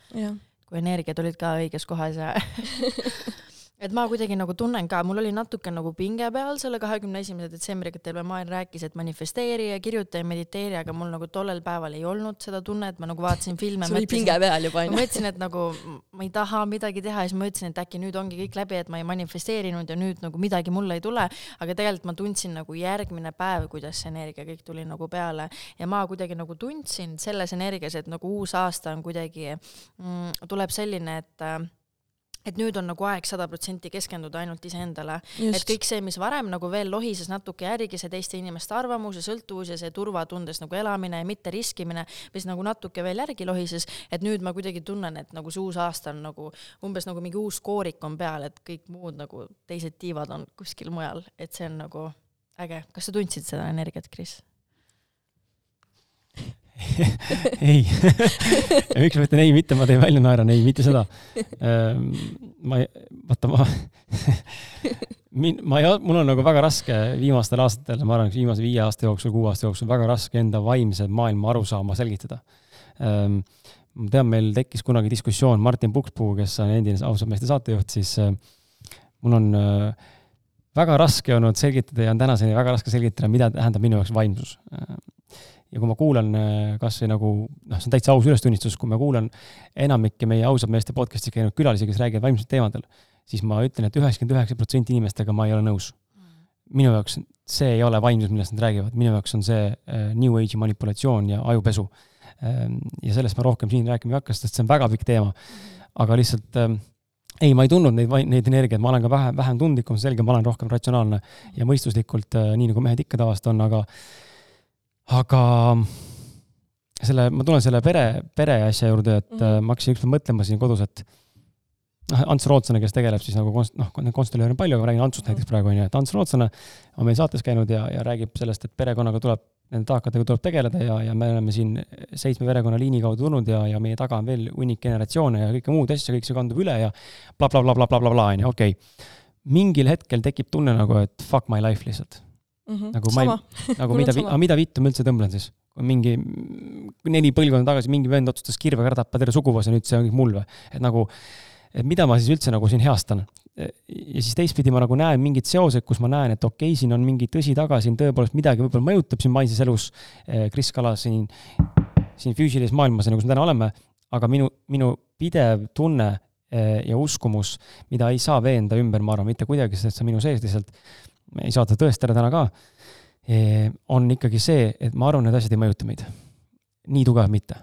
S2: kui energiad olid ka õiges kohas ja [LAUGHS] et ma kuidagi nagu tunnen ka, mul oli natuke nagu pinge peal selle kahekümne esimese detsembriga, et terve maailm rääkis, et manifesteeri ja kirjuta ja mediteeri, aga mul nagu tollel päeval ei olnud seda tunnet, ma nagu vaatasin filme.
S4: sul oli pinge peal juba
S2: ma
S4: onju.
S2: mõtlesin, et nagu ma ei taha midagi teha ja siis ma ütlesin, et äkki nüüd ongi kõik läbi, et ma ei manifesteerinud ja nüüd nagu midagi mulle ei tule, aga tegelikult ma tundsin nagu järgmine päev, kuidas see energia kõik tuli nagu peale ja ma kuidagi nagu tundsin selles energias, et nagu uus aasta on kuidagi mm,, tuleb selline, et äh, et nüüd on nagu aeg sada protsenti keskenduda ainult iseendale, et kõik see, mis varem nagu veel lohises natuke järgi, see teiste inimeste arvamus ja sõltuvus ja see turvatundes nagu elamine ja mitte riskimine, mis nagu natuke veel järgi lohises, et nüüd ma kuidagi tunnen, et nagu see uus aasta on nagu umbes nagu mingi uus koorik on peal, et kõik muud nagu teised tiivad on kuskil mujal, et see on nagu äge. kas sa tundsid seda energiat, Kris?
S3: Ei miks ma ütlen ei, mitte ma teen välja naeran, ei, mitte seda. ma, vaata ma, [LAUGHS] min-, ma ei, mul on nagu väga raske viimastel aastatel, ma arvan, viimase viie aasta jooksul, kuue aasta jooksul väga raske enda vaimse maailma arusaama selgitada. ma tean, meil tekkis kunagi diskussioon Martin Pukspuu, kes on endine ausad meeste saatejuht, siis äh, mul on äh, väga raske olnud selgitada ja on tänaseni väga raske selgitada, mida tähendab minu jaoks vaimsus ja kui ma kuulan kasvõi nagu noh, see on täitsa aus ülestunnistus, kui ma kuulan enamikke meie ausad meeste podcast'is käinud külalisi, kes räägivad vaimsust teemadel, siis ma ütlen et, et üheksakümmend üheksa protsenti inimestega ma ei ole nõus. minu jaoks see ei ole vaimsus, millest nad räägivad, minu jaoks on see äh, New Age'i manipulatsioon ja ajupesu. ja sellest ma rohkem siin rääkima ei hakka, sest see on väga pikk teema. aga lihtsalt äh, ei, ma ei tundnud neid, neid energiaid, ma olen ka vähem, vähem tundlikum, selge, ma olen rohkem ratsionaalne ja mõistuslikult, nii nagu mehed ikka tavaliselt on, aga aga selle, ma tulen selle pere, pere asja juurde, et mm
S4: Mhm.
S3: -hmm. ma hakkasin ükspäev mõtlema siin kodus, et noh, Ants Rootslane, kes tegeleb siis nagu konst-, noh, konstellööre on palju, aga ma räägin Antsust näiteks praegu onju, et Ants Rootslane on meil saates käinud ja, ja räägib sellest, et perekonnaga tuleb, nende taakatega tuleb tegeleda ja, ja me oleme siin seitsme perekonnaliini kaudu tulnud ja, ja meie taga on veel hunnik generatsioone ja kõike muud asja, kõik see kandub üle ja blablabla, onju, okei mingil hetkel tekib tunne nagu, et fuck my life lihtsalt nagu ma ei
S4: sama,, [LAUGHS]
S3: nagu
S4: Mul on
S3: mida, aga mida vittu ma üldse tõmblen siis? kui mingi neli põlvkonda tagasi mingi vend otsustas kirvega ära tappa terve suguvõsa, nüüd see on mul või? et nagu, et mida ma siis üldse nagu siin heastan? ja siis teistpidi ma nagu näen mingeid seoseid, kus ma näen, et okei okay,, siin on mingi tõsi taga, siin tõepoolest midagi võib-olla mõjutab siin maises elus. Kris Kala siin, siin füüsilises maailmas, nagu me täna oleme, aga minu, minu pidev tunne eh, ja uskumus, mida ei saa veenda ümber, ma arvan, mitte kuidagi, sest see on minu sees lihtsalt, ei saa seda tõestada täna ka on ikkagi see, et ma arvan, need asjad ei mõjuta meid. nii tugevalt mitte.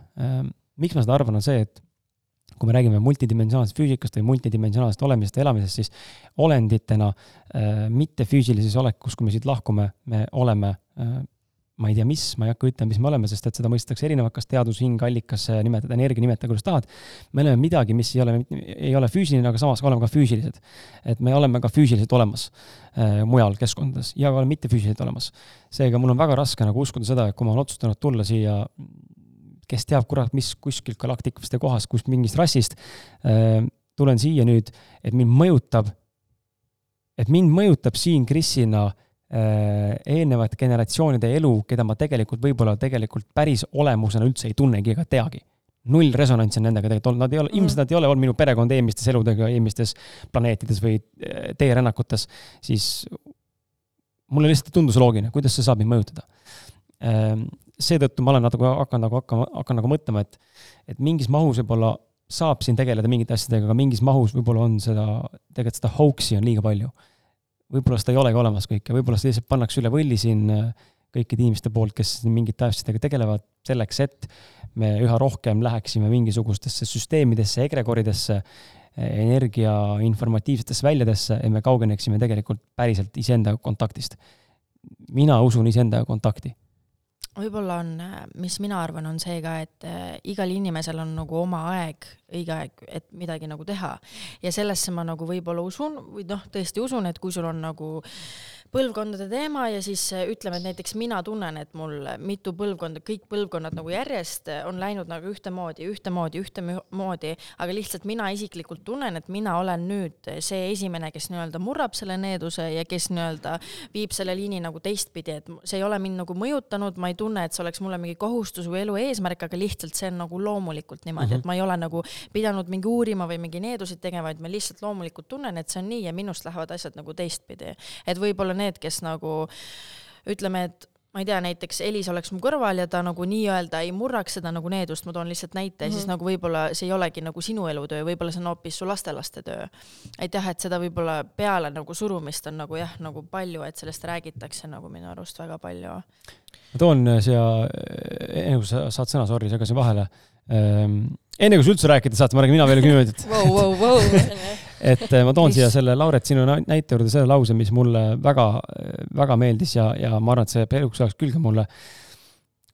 S3: miks ma seda arvan, on see, et kui me räägime multidimensionaalsest füüsikast või multidimensionaalsest olemisest ja elamisest, siis olenditena mittefüüsilises olekus, kui me siit lahkume, me oleme ma ei tea, mis, ma ei hakka ütlema, mis me oleme, sest et seda mõistetakse erinevalt, kas teadus, hing, allikas, nimetada energia, nimeta kuidas tahad. me oleme midagi, mis ei ole, ei ole füüsiline, aga samas oleme ka füüsilised. et me oleme ka füüsiliselt olemas äh, mujal keskkondades ja ka mittefüüsiliselt olemas. seega mul on väga raske nagu uskuda seda, et kui ma olen otsustanud tulla siia, kes teab, kurat, mis kuskilt galaktikast ja kohast, kust mingist rassist äh,, tulen siia nüüd, et mind mõjutab, et mind mõjutab siin Krisina äh, eelnevate generatsioonide elu, keda ma tegelikult võib-olla tegelikult päris olemusena üldse ei tunnegi ega teagi null resonantsi on nendega tegelikult olnud, nad ei ole mm, -hmm. ilmselt nad ei ole olnud minu perekond eelmistes eludega, eelmistes planeetides või äh, teerännakutes, siis mulle lihtsalt ei tundu see loogiline, kuidas see saab mind mõjutada. seetõttu ma olen natuke hakanud nagu hakkama, hakkan nagu mõtlema, et, et mingis mahus võib-olla saab siin tegeleda mingite asjadega, aga mingis mahus võib-olla on seda, tegelikult seda hoax'i on liiga palju. Võib-olla seda ei olegi olemas kõike, võib-olla seda lihtsalt pannakse üle võlli siin äh, kõikide inimeste poolt, kes mingite asjadega tegelevad, selleks et me üha rohkem läheksime mingisugustesse süsteemidesse, egregoridesse, energia informatiivsetesse väljadesse ja me kaugeneksime tegelikult päriselt iseenda kontaktist. mina usun iseenda kontakti
S2: võib-olla on, mis mina arvan, on see ka, et äh, igal inimesel on nagu oma aeg, õige aeg, et midagi nagu teha. ja sellesse ma nagu võib-olla usun või noh, tõesti usun, et kui sul on nagu põlvkondade teema ja siis äh, ütleme, et näiteks mina tunnen, et mul mitu põlvkonda, kõik põlvkonnad nagu järjest äh, on läinud nagu ühtemoodi, ühtemoodi, ühtemoodi, aga lihtsalt mina isiklikult tunnen, et mina olen nüüd see esimene, kes nii-öelda murrab selle needuse ja kes nii-öelda viib selle liini nagu teistpidi, et see ei ole mind nagu mõjutanud, ma ei tunne, et see oleks mulle mingi kohustus või elu eesmärk, aga lihtsalt see on nagu loomulikult niimoodi mm, -hmm. et ma ei ole nagu pidanud mingi uurima või mingi needusid tegema, vaid ma lihtsalt loomulikult tunnen, et see on nii ja minust lähevad asjad nagu teistpidi. et võib-olla need, kes nagu ütleme, et ma ei tea, näiteks Elis oleks mu kõrval ja ta nagu nii-öelda ei murraks seda nagu needust, ma toon lihtsalt näite mm, -hmm. siis mhm. nagu võib-olla see ei olegi nagu sinu elutöö, võib-olla see on hoopis su lastelaste töö. et jah, et seda võib-olla peale nagu surumist on nagu jah, nagu palju, et sellest räägitakse nagu minu arust väga palju.
S3: ma toon siia, enne kui sa saad sõna, sorry, segasin vahele Ehm, enne kui sa üldse rääkida saad, ma räägin mina veel kümme minutit
S4: wow,. Wow, wow. [LAUGHS]
S3: et eh, ma toon siia selle Lauret sinu näite juurde selle lause, mis mulle väga, väga meeldis ja, ja ma arvan, et see eluks ajaks külge mulle.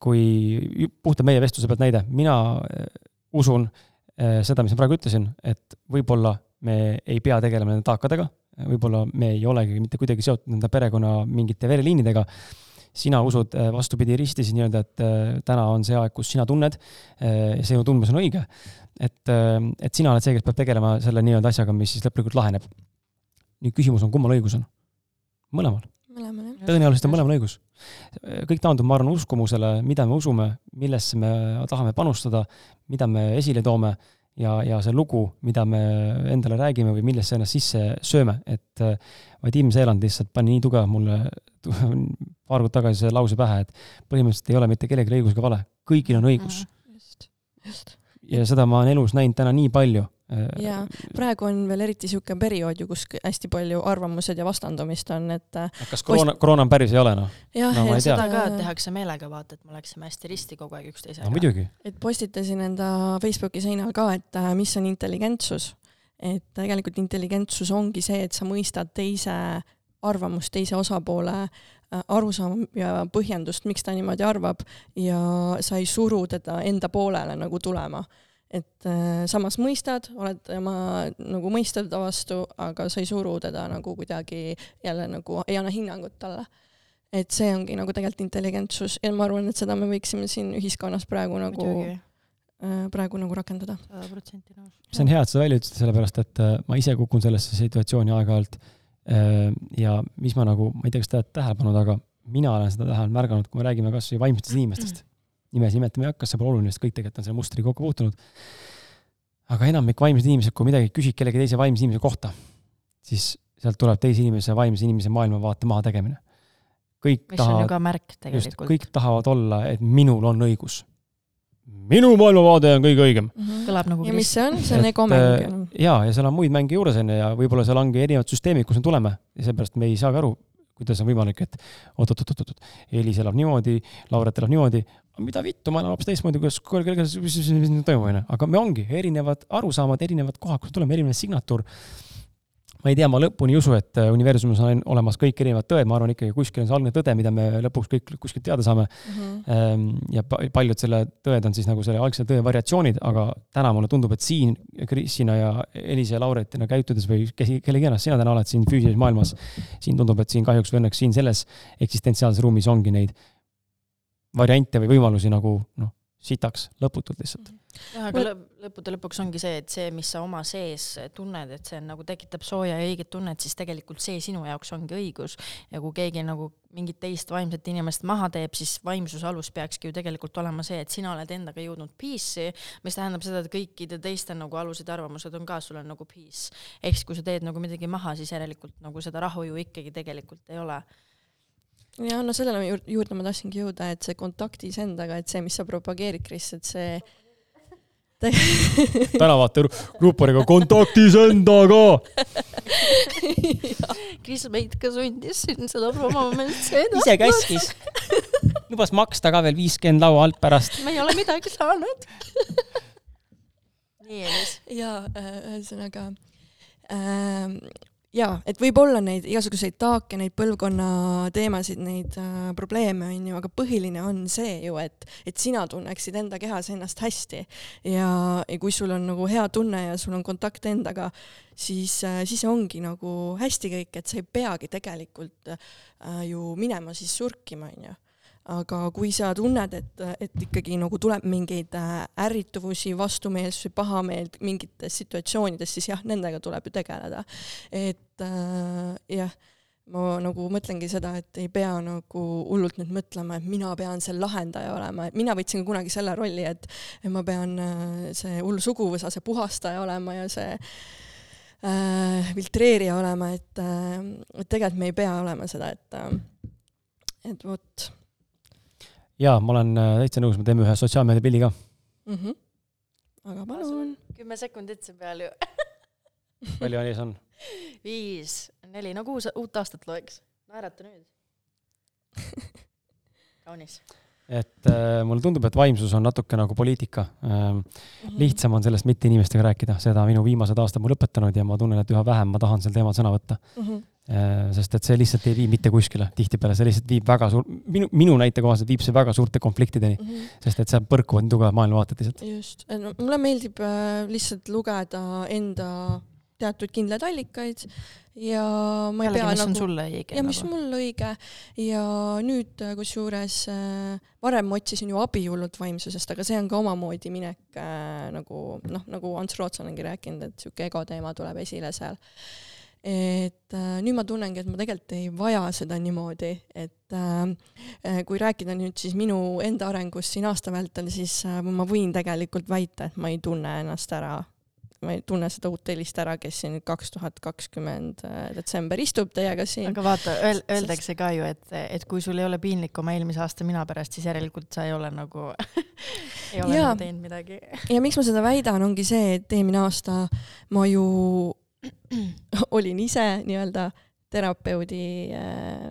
S3: kui puhtalt meie vestluse pealt näide, mina eh, usun eh, seda, mis ma praegu ütlesin, et võib-olla me ei pea tegelema nende taakadega, võib-olla me ei olegi mitte kuidagi seotud nende perekonna mingite vereliinidega sina usud äh, vastupidi ristisid nii-öelda, et äh, täna on see aeg, kus sina tunned äh, ja sinu tundmus on õige. et, et sina oled see, kes peab tegelema selle nii-öelda asjaga, mis siis lõplikult laheneb. nüüd küsimus on, kummal õigus on? mõlemal. tõenäoliselt on mõlemal õigus. kõik taandub, ma arvan, uskumusele, mida me usume, millesse me tahame panustada, mida me esile toome ja, ja see lugu, mida me endale räägime või millesse ennast sisse sööme, et Vadim Seeland lihtsalt pani nii tugevalt mulle [LAUGHS] paar kuud tagasi see lause pähe, et põhimõtteliselt ei ole mitte kellelgi õigus ega vale, kõigil on õigus
S4: mm,. just, just.
S3: ja seda ma olen elus näinud täna nii palju.
S4: Ja praegu on veel eriti niisugune periood ju, kus hästi palju arvamused ja vastandumist on, et
S3: kas koroona, koroona on päris ei ole, noh?
S2: no, ja seda ka tehakse meelega, vaata, et me oleksime hästi risti kogu aeg üksteisega.
S3: no muidugi.
S4: et postitasin enda Facebooki seinal ka, et äh, mis on intelligentsus. et tegelikult intelligentsus ongi see, et sa mõistad teise arvamust, teise osapoole äh, arusaama ja põhjendust, miks ta niimoodi arvab ja sa ei suru teda enda poolele nagu tulema. Et äh, samas mõistad, oled tema nagu mõistev ta vastu, aga sa ei suru teda nagu kuidagi jälle nagu ei anna hinnangut talle. et see ongi nagu tegelikult intelligentsus ja ma arvan, et seda me võiksime siin ühiskonnas praegu nagu Muidugi äh, praegu nagu rakendada.
S2: sada protsenti nõus.
S3: see on hea, et sa välja ütlesid, sellepärast et ma ise kukun sellesse situatsiooni aeg-ajalt Äh, ja mis ma nagu, ma ei tea, kas te olete tähele pannud, aga mina olen seda tähele märganud, kui me räägime kas või vaimsetest inimestest. Nimesid nimetama ei hakka, see pole oluline, sest kõik tegelikult on selle mustriga kokku puutunud. aga enamik vaimsed inimesed, kui midagi küsid kellegi teise vaimse inimese kohta, siis sealt tuleb teise inimese, vaimse inimese maailmavaate mahategemine. kõik
S2: mis tahavad, on ju ka märk tegelikult.
S3: kõik tahavad olla, et minul on õigus minu maailmavaade on kõige õigem mm.
S2: -hmm. kõlab nagu
S4: ja mis see on, see on egomäng.
S3: Äh, ja, ja seal on muid mänge juures onju ja võib-olla seal ongi erinevad süsteemid, kus me tuleme ja seepärast me ei saagi aru, kuidas on võimalik, et oot-oot-oot-oot, Elis elab niimoodi, Lauret elab niimoodi, mida vittu, ma elan hoopis teistmoodi, kuidas, mis toimub onju, aga me ongi erinevad arusaamad, erinevad kohad, kust tuleme, erinev signatuur ma ei tea, ma lõpuni ei usu, et äh, universumis on olemas kõik erinevad tõed, ma arvan ikkagi kuskil on see algne tõde, mida me lõpuks kõik kuskilt teada saame mm. -hmm. ja paljud selle tõed on siis nagu selle algse tõe variatsioonid, aga täna mulle tundub, et siin Kristina ja Elisa ja Lauretina käitudes või kes, kellegi iganes sina täna oled siin füüsilises maailmas, siin tundub, et siin kahjuks või õnneks siin selles eksistentsiaalses ruumis ongi neid variante või võimalusi nagu noh, sitaks lõputult lihtsalt mm.
S2: jah, aga lõp lõppude lõpuks ongi see, et see, mis sa oma sees tunned, et see nagu tekitab sooja ja õiget tunnet, siis tegelikult see sinu jaoks ongi õigus. ja kui keegi nagu mingit teist vaimset inimest maha teeb, siis vaimsuse alus peakski ju tegelikult olema see, et sina oled endaga jõudnud peace'i, mis tähendab seda, et kõikide teiste nagu alused ja arvamused on ka sul on nagu peace. ehk siis, kui sa teed nagu midagi maha, siis järelikult nagu seda rahu ju ikkagi tegelikult ei ole
S4: ja no sellele juurde ma tahtsingi jõuda, et see kontakt iseendaga, et see, mis sa propageerid, Kris, et see [LAUGHS]
S3: tänavate ruuporiga kontaktis endaga. [LAUGHS]
S2: Kris meid ka sundis siin seda promoma
S3: ise käskis. [LAUGHS] lubas maksta ka veel viiskümmend laua alt pärast.
S2: me ei ole midagi saanud. nii, Elis.
S4: ja äh, ühesõnaga äh, jaa, et võib olla neid igasuguseid taake, neid põlvkonna teemasid, neid äh, probleeme, on ju, aga põhiline on see ju, et, et sina tunneksid enda kehas ennast hästi. Ja, ja kui sul on nagu hea tunne ja sul on kontakt endaga, siis äh,, siis ongi nagu hästi kõik, et sa ei peagi tegelikult äh, ju minema siis surkima, on ju aga kui sa tunned, et, et ikkagi nagu tuleb mingeid äh, ärrituvusi, vastumeelsusi, pahameelt mingites situatsioonides, siis jah, nendega tuleb ju tegeleda. et äh, jah, ma nagu mõtlengi seda, et ei pea nagu hullult nüüd mõtlema, et mina pean see lahendaja olema, et mina võtsin kunagi selle rolli, et ma pean äh, see hull suguvõsa, see puhastaja olema ja see äh, filtreerija olema, et äh,, tegelikult me ei pea olema seda, et äh, et vot
S3: jaa, ma olen äh, täitsa nõus, me teeme ühe sotsiaalmeedia pildi ka
S4: mm. -hmm. aga palun.
S2: kümme sekundit see peal ju [LAUGHS]
S3: palju ees on?
S2: viis, neli, no kuus uut aastat loeks. naerata nüüd [LAUGHS] kaunis.
S3: Et äh, mulle tundub, et vaimsus on natuke nagu poliitika ähm,. -hmm. lihtsam on sellest mitte inimestega rääkida, seda minu viimased aastad mul õpetanud ja ma tunnen, et üha vähem ma tahan sel teemal sõna võtta mm. -hmm Äh, sest et see lihtsalt ei vii mitte kuskile tihtipeale, see lihtsalt viib väga suur, minu, minu näite kohaselt viib see väga suurte konfliktideni mm, -hmm. sest et seal põrkuvad nii tugevad maailmavaated lihtsalt.
S4: just, mulle meeldib äh, lihtsalt lugeda enda teatud kindlaid allikaid ja ma ei
S2: Jällegi,
S4: pea
S2: mis
S4: nagu.
S2: sulle õige.
S4: ja mis nagu. mulle õige ja nüüd äh, kusjuures äh, varem ma otsisin ju abi hullult vaimsusest, aga see on ka omamoodi minek äh, nagu noh, nagu Ants Roots ongi rääkinud, et sihuke ego teema tuleb esile seal et äh, nüüd ma tunnengi, et ma tegelikult ei vaja seda niimoodi, et äh, äh, kui rääkida nüüd siis minu enda arengust siin aasta vältel, siis äh, ma võin tegelikult väita, et ma ei tunne ennast ära ma ei tunne seda uut Elist ära, kes siin kaks tuhat kakskümmend äh, detsember istub teiega siin.
S2: aga vaata öel,, öeldakse ka ju, et, et kui sul ei ole piinlik oma eelmise aasta mina pärast, siis järelikult sa ei ole nagu [LAUGHS] ei ole ja, nagu teinud midagi.
S4: ja miks ma seda väidan, ongi see, et eelmine aasta ma ju [CLEARS THROAT] olin ise nii-öelda terapeudi äh,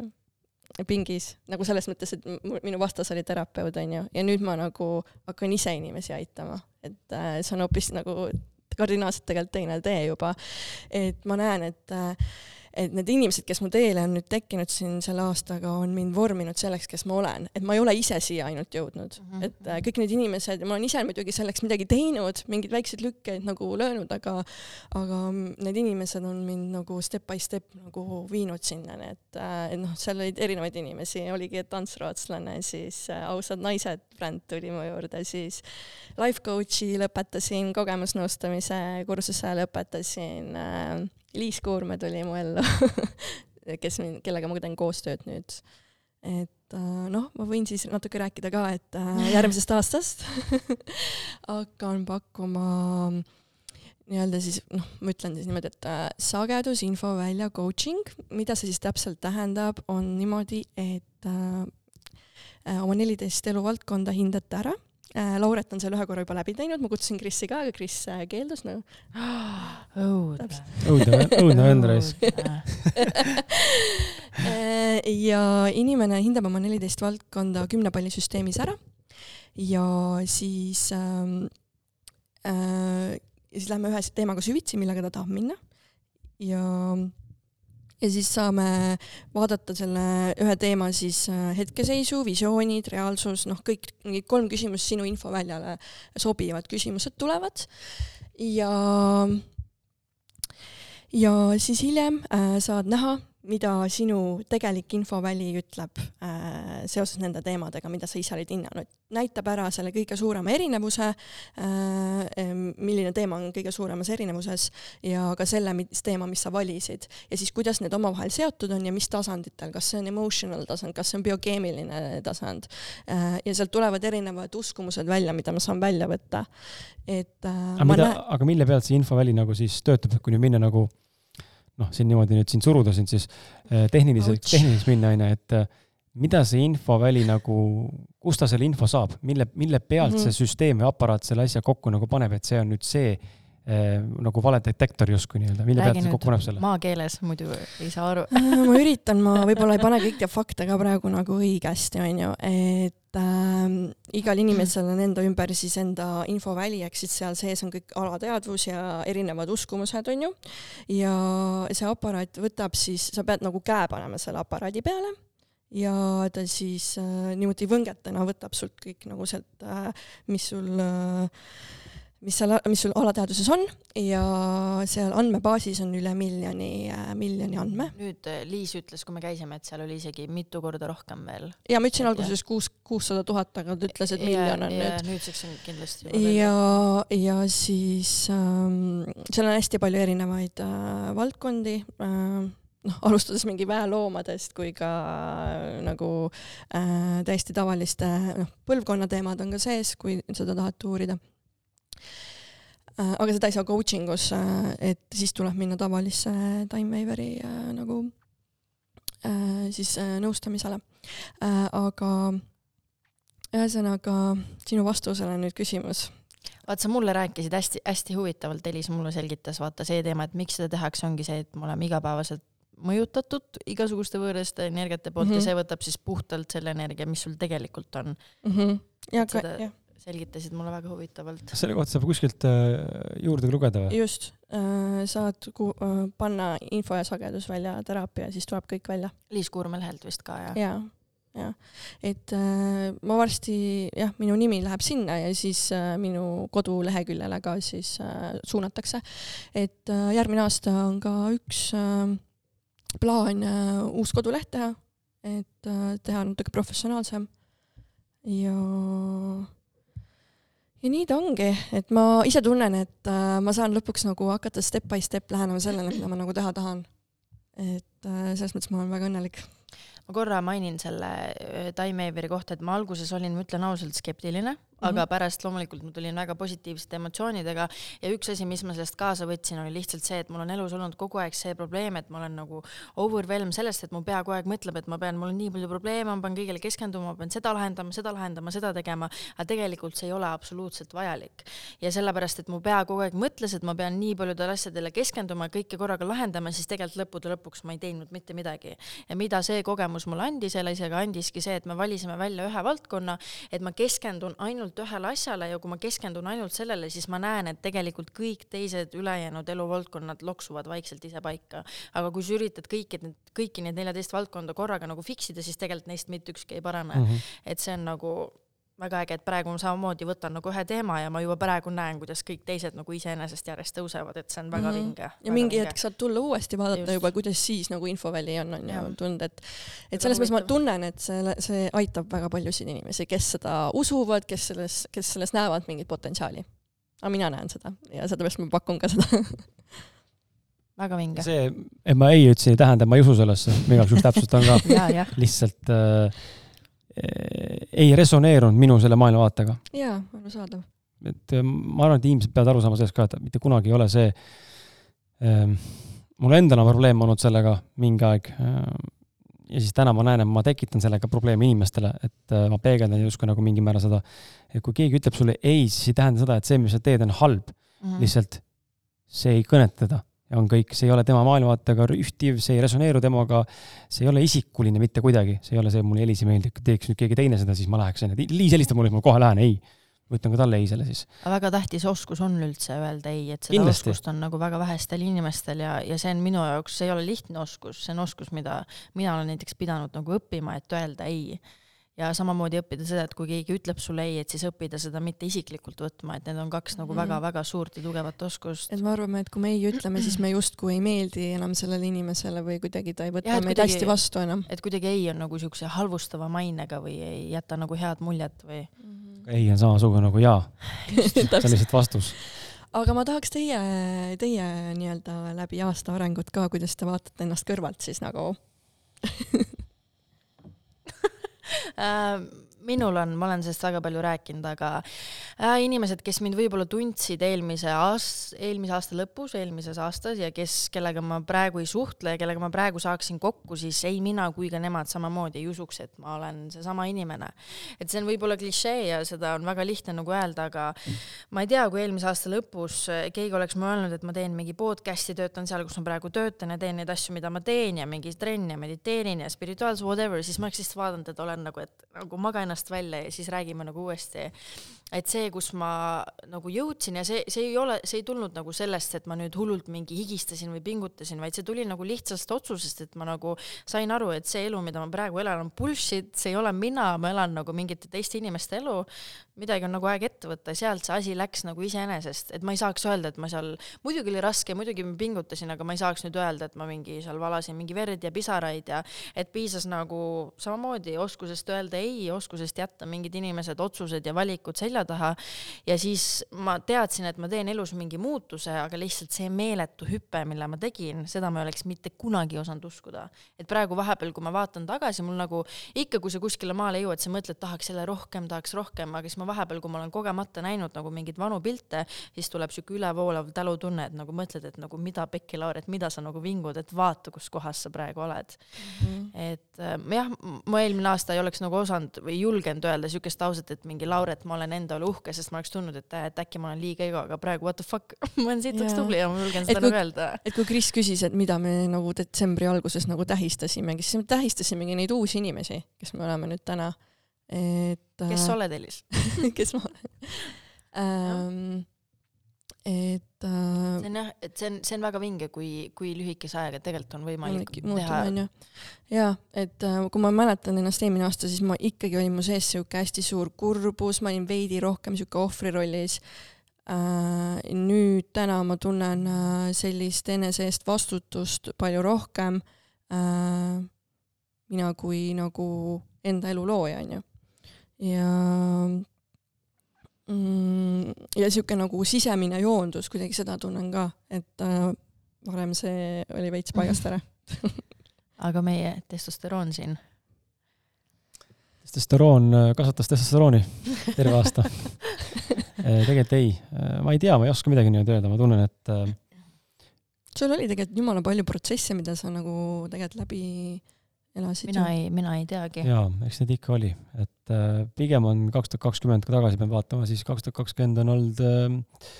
S4: pingis, nagu selles mõttes, et minu vastas oli terapeut, onju, ja nüüd ma nagu hakkan ise inimesi aitama, et äh, see on hoopis nagu kardinaalselt tegelikult teine tee juba. et ma näen, et äh, et need inimesed, kes mu teele on nüüd tekkinud siin selle aastaga, on mind vorminud selleks, kes ma olen, et ma ei ole ise siia ainult jõudnud. Mm, -hmm. et äh, kõik need inimesed, ma olen ise muidugi selleks midagi teinud, mingeid väikseid lükkeid nagu löönud, aga aga need inimesed on mind nagu step by step nagu viinud sinnani, et äh,, et noh, seal olid erinevaid inimesi, oligi, tantsrootslane, siis äh, ausad naised bränd tuli mu juurde, siis life coach'i lõpetasin, kogemusnõustamise kursuse lõpetasin äh,, Liis Kuurme tuli mu ellu [LAUGHS] kes kellega ma teen koostööd nüüd. et äh, noh, ma võin siis natuke rääkida ka, et äh, [LAUGHS] järgmisest aastast [LAUGHS] hakkan pakkuma nii-öelda siis noh, ma ütlen siis niimoodi, et äh, sagedusinfovälja coaching, mida see siis täpselt tähendab, on niimoodi, et oma neliteist eluvaldkonda hindate ära Äh, Lauret on seal ühe korra juba läbi teinud, ma kutsusin Krissi ka, aga Kris äh, keeldus no..
S2: õudne.
S3: õudne, õudne vend raisk. [LAUGHS]
S4: Äh, ja inimene hindab oma neliteist valdkonda kümnepallisüsteemis ära ja siis ähm, äh, ja siis lähme ühe teemaga süvitsi, millega ta tahab minna ja ja siis saame vaadata selle ühe teema siis äh, hetkeseisu, visioonid, reaalsus, noh, kõik mingid kolm küsimust sinu infoväljale sobivad küsimused tulevad. Ja ja siis hiljem äh, saad näha, mida sinu tegelik infoväli ütleb äh, seoses nende teemadega, mida sa ise olid hinnanud. näitab ära selle kõige suurema erinevuse äh,, milline teema on kõige suuremas erinevuses ja ka selle, mis teema, mis sa valisid. ja siis, kuidas need omavahel seotud on ja mis tasanditel, kas see on emotional tasand, kas see on biokeemiline tasand äh,. ja sealt tulevad erinevad uskumused välja, mida ma saan välja võtta. et äh,
S3: aga, mida, aga mille pealt see infoväli nagu siis töötab, kui nüüd minna nagu noh, siin niimoodi nüüd sind suruda sind siis eh, tehniliselt, tehniliseks minna, onju, et eh, mida see infoväli nagu, kust ta selle info saab, mille, mille pealt mm -hmm. see süsteem või aparaat selle asja kokku nagu paneb, et see on nüüd see nagu valedetektor justkui nii-öelda, mille pealt see kokku paneb selle?
S2: maakeeles, muidu ei saa aru
S4: ma üritan, ma võib-olla ei pane kõiki fakte ka praegu nagu õigesti, onju, et äh, igal inimesel on enda ümber siis enda infoväli, ehk siis seal sees on kõik alateadvus ja erinevad uskumused, on ju. ja see aparaat võtab siis, sa pead nagu käe panema selle aparaadi peale ja ta siis äh, niimoodi võngetena võtab sult kõik nagu sealt äh,, mis sul äh, mis seal, mis sul alateadvuses on ja seal andmebaasis on üle miljoni, äh, miljoni andme.
S2: nüüd äh, Liis ütles, kui me käisime, et seal oli isegi mitu korda rohkem veel.
S4: ja ma ütlesin alguses kuus, kuussada tuhat, aga ta ütles, et miljon on
S2: nüüd. nüüdseks on kindlasti
S4: ja, ja siis ähm, seal on hästi palju erinevaid äh, valdkondi äh, noh, alustades mingi väeloomadest kui ka äh, nagu äh, täiesti tavaliste noh, põlvkonna teemad on ka sees, kui seda tahate uurida aga seda ei saa coaching us, äh, et siis tuleb minna tavalisse äh, nagu siis nõustamisele. aga ühesõnaga sinu vastusele nüüd küsimus
S2: vaat sa mulle rääkisid hästi-hästi huvitavalt, Elis mulle selgitas, vaata see teema, et miks seda tehakse, ongi see, et me oleme igapäevaselt mõjutatud igasuguste võõraste energiate poolt mm -hmm. ja see võtab siis puhtalt selle energia, mis sul tegelikult on
S4: mm. -hmm. ja, jah
S2: selgitasid mulle väga huvitavalt.
S3: selle kohta saab kuskilt äh, juurde lugeda või?
S4: just, äh, saad ku-, äh, panna info ja sagedusvälja teraapia, siis tuleb kõik välja.
S2: Liis Kuurme lehelt vist ka, jah?
S4: jaa, jah. et äh, ma varsti, jah, minu nimi läheb sinna ja siis äh, minu koduleheküljele ka siis äh, suunatakse. et äh, järgmine aasta on ka üks äh, plaan äh, uus koduleht teha, et äh, teha natuke professionaalsem ja ja nii ta ongi, et ma ise tunnen, et äh, ma saan lõpuks nagu hakata step by step lähenema sellele, mida ma nagu teha tahan. et äh, selles mõttes ma olen väga õnnelik
S2: ma korra mainin selle äh, Time Averi kohta, et ma alguses olin, ma ütlen ausalt, skeptiline. Aga pärast loomulikult ma tulin väga positiivsete emotsioonidega ja üks asi, mis ma sellest kaasa võtsin, oli lihtsalt see, et mul on elus olnud kogu aeg see probleem, et ma olen nagu overwhelm sellest, et mu pea kogu aeg mõtleb, et ma pean, mul on nii palju probleeme, ma pean kõigele keskenduma, ma pean seda lahendama, seda lahendama, seda tegema, aga tegelikult see ei ole absoluutselt vajalik. ja sellepärast, et mu pea kogu aeg mõtles, et ma pean nii paljudele asjadele keskenduma, kõike korraga lahendama, siis tegelikult lõppude lõpuks ma ei teinud mitte midagi. ja mida see kogemus mulle andis, Elisega andiski see, et me valisime välja ühe valdkonna, et ma keskendun ainult ainult ühele asjale ja kui ma keskendun ainult sellele, siis ma näen, et tegelikult kõik teised ülejäänud eluvaldkonnad loksuvad vaikselt ise paika. aga kui sa üritad kõiki need, kõiki neid neljateist valdkonda korraga nagu fix ida, siis tegelikult neist mitte ükski ei parane mm. -hmm. et see on nagu väga äge, et praegu ma samamoodi võtan nagu ühe teema ja ma juba praegu näen, kuidas kõik teised nagu iseenesest järjest tõusevad, et see on väga mm -hmm. vinge.
S4: ja mingi vinge. hetk saad tulla uuesti vaadata Just. juba, kuidas siis nagu infoväli on, on ju, tunda, et et selles mõttes ma tunnen, et selle, see aitab väga paljusid inimesi, kes seda usuvad, kes selles, kes selles näevad mingit potentsiaali. aga mina näen seda ja sellepärast ma pakun ka seda [LAUGHS]
S2: väga vinge.
S3: see, et ma ei ütlesin, ei tähenda, et ma ei usu sellesse, ma igaks juhuks täpsustan ka [LAUGHS] lihtsalt äh, ei resoneerunud minu selle maailmavaatega.
S4: jaa, arusaadav.
S3: et äh, ma arvan, et inimesed peavad aru saama sellest ka, et mitte kunagi ei ole see ähm,, mul endal on probleem olnud sellega mingi aeg äh, ja siis täna ma näen, et ma tekitan sellega probleeme inimestele, et äh, ma peegeldan justkui nagu mingil määral seda, et kui keegi ütleb sulle ei, siis ei tähenda seda, et see, mis sa teed, on halb mm. -hmm. lihtsalt see ei kõneta teda ja on kõik, see ei ole tema maailmavaatega ühtiv, see ei resoneeru temaga, see ei ole isikuline mitte kuidagi, see ei ole see, mulle Elis ei meeldi, teeks nüüd keegi teine seda, siis ma läheks, onju. Liis helistab mulle, ma kohe lähen, ei. ma ütlen ka talle ei selle siis.
S2: aga väga tähtis oskus on üldse öelda ei, et seda Kindlasti. oskust on nagu väga vähestel inimestel ja, ja see on minu jaoks, see ei ole lihtne oskus, see on oskus, mida mina olen näiteks pidanud nagu õppima, et öelda ei ja samamoodi õppida seda, et kui keegi ütleb sulle ei, et siis õppida seda mitte isiklikult võtma, et need on kaks nagu väga-väga mm. suurt ja tugevat oskust.
S4: et me arvame, et kui me ei ütleme, siis me justkui ei meeldi enam sellele inimesele või kuidagi ta ei võta ja, meid kuidagi, hästi vastu enam.
S2: et kuidagi ei on nagu siukse halvustava mainega või ei jäta nagu head muljet või mm.
S3: -hmm. ei on samasugune nagu jaa see on lihtsalt vastus
S4: aga ma tahaks teie, teie nii-öelda läbi aasta arengut ka, kuidas te vaatate ennast kõrvalt siis nagu [LAUGHS]
S2: Äh, minul on, ma olen sellest väga palju rääkinud, aga äh,? inimesed, kes mind võib-olla tundsid eelmise aast-, eelmise aasta lõpus, eelmises aastas ja kes, kellega ma praegu ei suhtle ja kellega ma praegu saaksin kokku, siis ei mina kui ka nemad samamoodi ei usuks, et ma olen seesama inimene. et see on võib-olla klišee ja seda on väga lihtne nagu öelda, aga ma ei tea, kui eelmise aasta lõpus keegi oleks mulle öelnud, et ma teen mingi podcast'i, töötan seal, kus ma praegu töötan ja teen neid asju, mida ma teen ja mingi trenn ja mediteerin ja spirituaalse whatever, siis ma oleks lihtsalt vaadanud, et olen nagu, et nagu maga ennast välja ja siis räägime nagu uuesti et see, kus ma nagu jõudsin ja see, see ei ole, see ei tulnud nagu sellest, et ma nüüd hullult mingi higistasin või pingutasin, vaid see tuli nagu lihtsast otsusest, et ma nagu sain aru, et see elu, mida ma praegu elan, on bullshit, see ei ole mina, ma elan nagu mingite teiste inimeste elu, midagi on nagu aeg ette võtta, sealt see asi läks nagu iseenesest, et ma ei saaks öelda, et ma seal, muidugi oli raske, muidugi ma pingutasin, aga ma ei saaks nüüd öelda, et ma mingi seal valasin mingi verd ja pisaraid ja et piisas nagu samamoodi oskusest öelda ei, oskusest jätta mingid inimesed, otsused ja valikud selja selja taha. ja siis ma teadsin, et ma teen elus mingi muutuse, aga lihtsalt see meeletu hüpe, mille ma tegin, seda ma ei oleks mitte kunagi osanud uskuda. et praegu vahepeal, kui ma vaatan tagasi, mul nagu ikka, kui sa kuskile maale jõuad, sa mõtled, tahaks jälle rohkem, tahaks rohkem, aga siis ma vahepeal, kui ma olen kogemata näinud nagu mingeid vanu pilte, siis tuleb siuke ülevoolav tälutunne, et nagu mõtled, et nagu mida pekki, Laur, et mida sa nagu vingud, et vaata, kus kohas sa praegu oled mm. -hmm. et äh, jah, ma eelmine aasta ei oleks nagu osanud või julgenud öelda siukest lauset, et mingi Lauret, ma olen enda enda üle uhke, sest ma oleks tundnud, et, et äkki ma olen liiga ego, aga praegu what the fuck [LAUGHS] ma olen sitaks tubli ja ma julgen seda nagu öelda.
S4: et kui Kris küsis, et mida me nagu detsembri alguses nagu tähistasimegi, siis me tähistasimegi neid uusi inimesi, kes me oleme nüüd täna. et.
S2: kes sa oled, Elis [LAUGHS]
S4: kes ma olen ähm, et
S2: äh, see on jah, et see on, see on väga vinge, kui, kui lühikese ajaga tegelikult on võimalik teha.
S4: ja et äh, kui ma mäletan ennast eelmine aasta, siis ma ikkagi olin mu sees sihuke hästi suur kurbus, ma olin veidi rohkem sihuke ohvrirollis äh,. nüüd täna ma tunnen äh, sellist enese eest vastutust palju rohkem äh,. mina kui nagu enda elu looja onju ja ja niisugune nagu sisemine joondus, kuidagi seda tunnen ka, et äh, varem see oli veits paigast ära. [LAUGHS]
S2: Aga meie testosteroon siin?
S3: testosteroon äh, kasvatas testosterooni terve aasta. [LAUGHS] Äh, tegelikult ei, äh, ma ei tea, ma ei oska midagi nii-öelda öelda, ma tunnen, et
S4: sul oli tegelikult jumala palju protsesse, mida sa nagu tegelikult läbi elasid?
S2: mina ei, mina ei teagi.
S3: jaa, eks neid ikka oli, et äh, pigem on kaks tuhat kakskümmend, kui tagasi pean vaatama, siis kaks tuhat kakskümmend on olnud äh,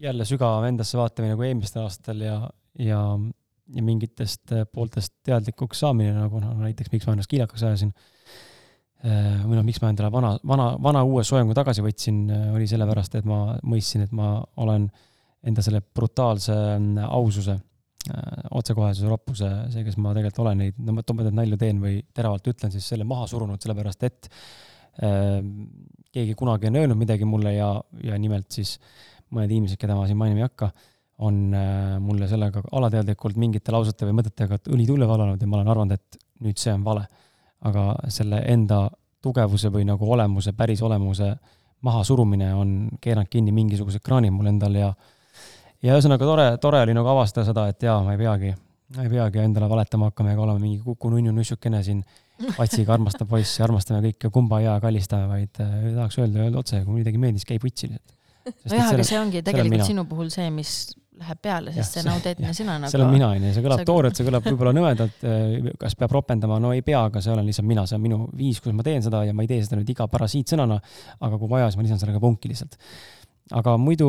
S3: jälle sügavam endasse vaatamine kui eelmistel aastatel ja, ja, ja mingitest äh, pooltest teadlikuks saamine, nagu noh, näiteks miks ma ennast kiilakaks ajasin äh,, või noh, miks ma endale vana, vana, vana uue soengu tagasi võtsin, äh, oli sellepärast, et ma mõistsin, et ma olen enda selle brutaalse äh, aususe otsekohesuse roppuse, see, kes ma tegelikult olen, neid, no ma toon nalju teen või teravalt ütlen, siis selle maha surunud, sellepärast et äh, keegi kunagi on öelnud midagi mulle ja, ja nimelt siis mõned inimesed, keda ma siin mainima ei hakka, on äh, mulle sellega alateadlikult mingite lausete või mõtetega õli tulle valanud ja ma olen arvanud, et nüüd see on vale. aga selle enda tugevuse või nagu olemuse, päris olemuse mahasurumine on keeranud kinni mingisugused kraanid mul endal ja äh, ja ühesõnaga tore, tore oli nagu avastada seda, et jaa, ma ei peagi, ma ei peagi endale valetama hakkama ega olema mingi kuku nunnu nussukene siin Patsiga armastav poiss ja armastame kõike kumba ja kallistame, vaid äh, tahaks öelda, öelda otse, kui midagi meeldis, käi putsi
S2: lihtsalt. nojah, aga see ongi tegelikult sinu puhul see, mis läheb peale, sest see on auteetne sina nagu.
S3: see olen mina, onju, see kõlab toorelt, see kõlab võib-olla nõmedalt, äh, kas peab ropendama, no ei pea, aga see olen lihtsalt mina, see on minu viis, kuidas ma teen seda ja ma ei tee seda nüüd iga parasiitsõnana, aga kui vaja, siis ma lisan sellega punki lihtsalt. aga muidu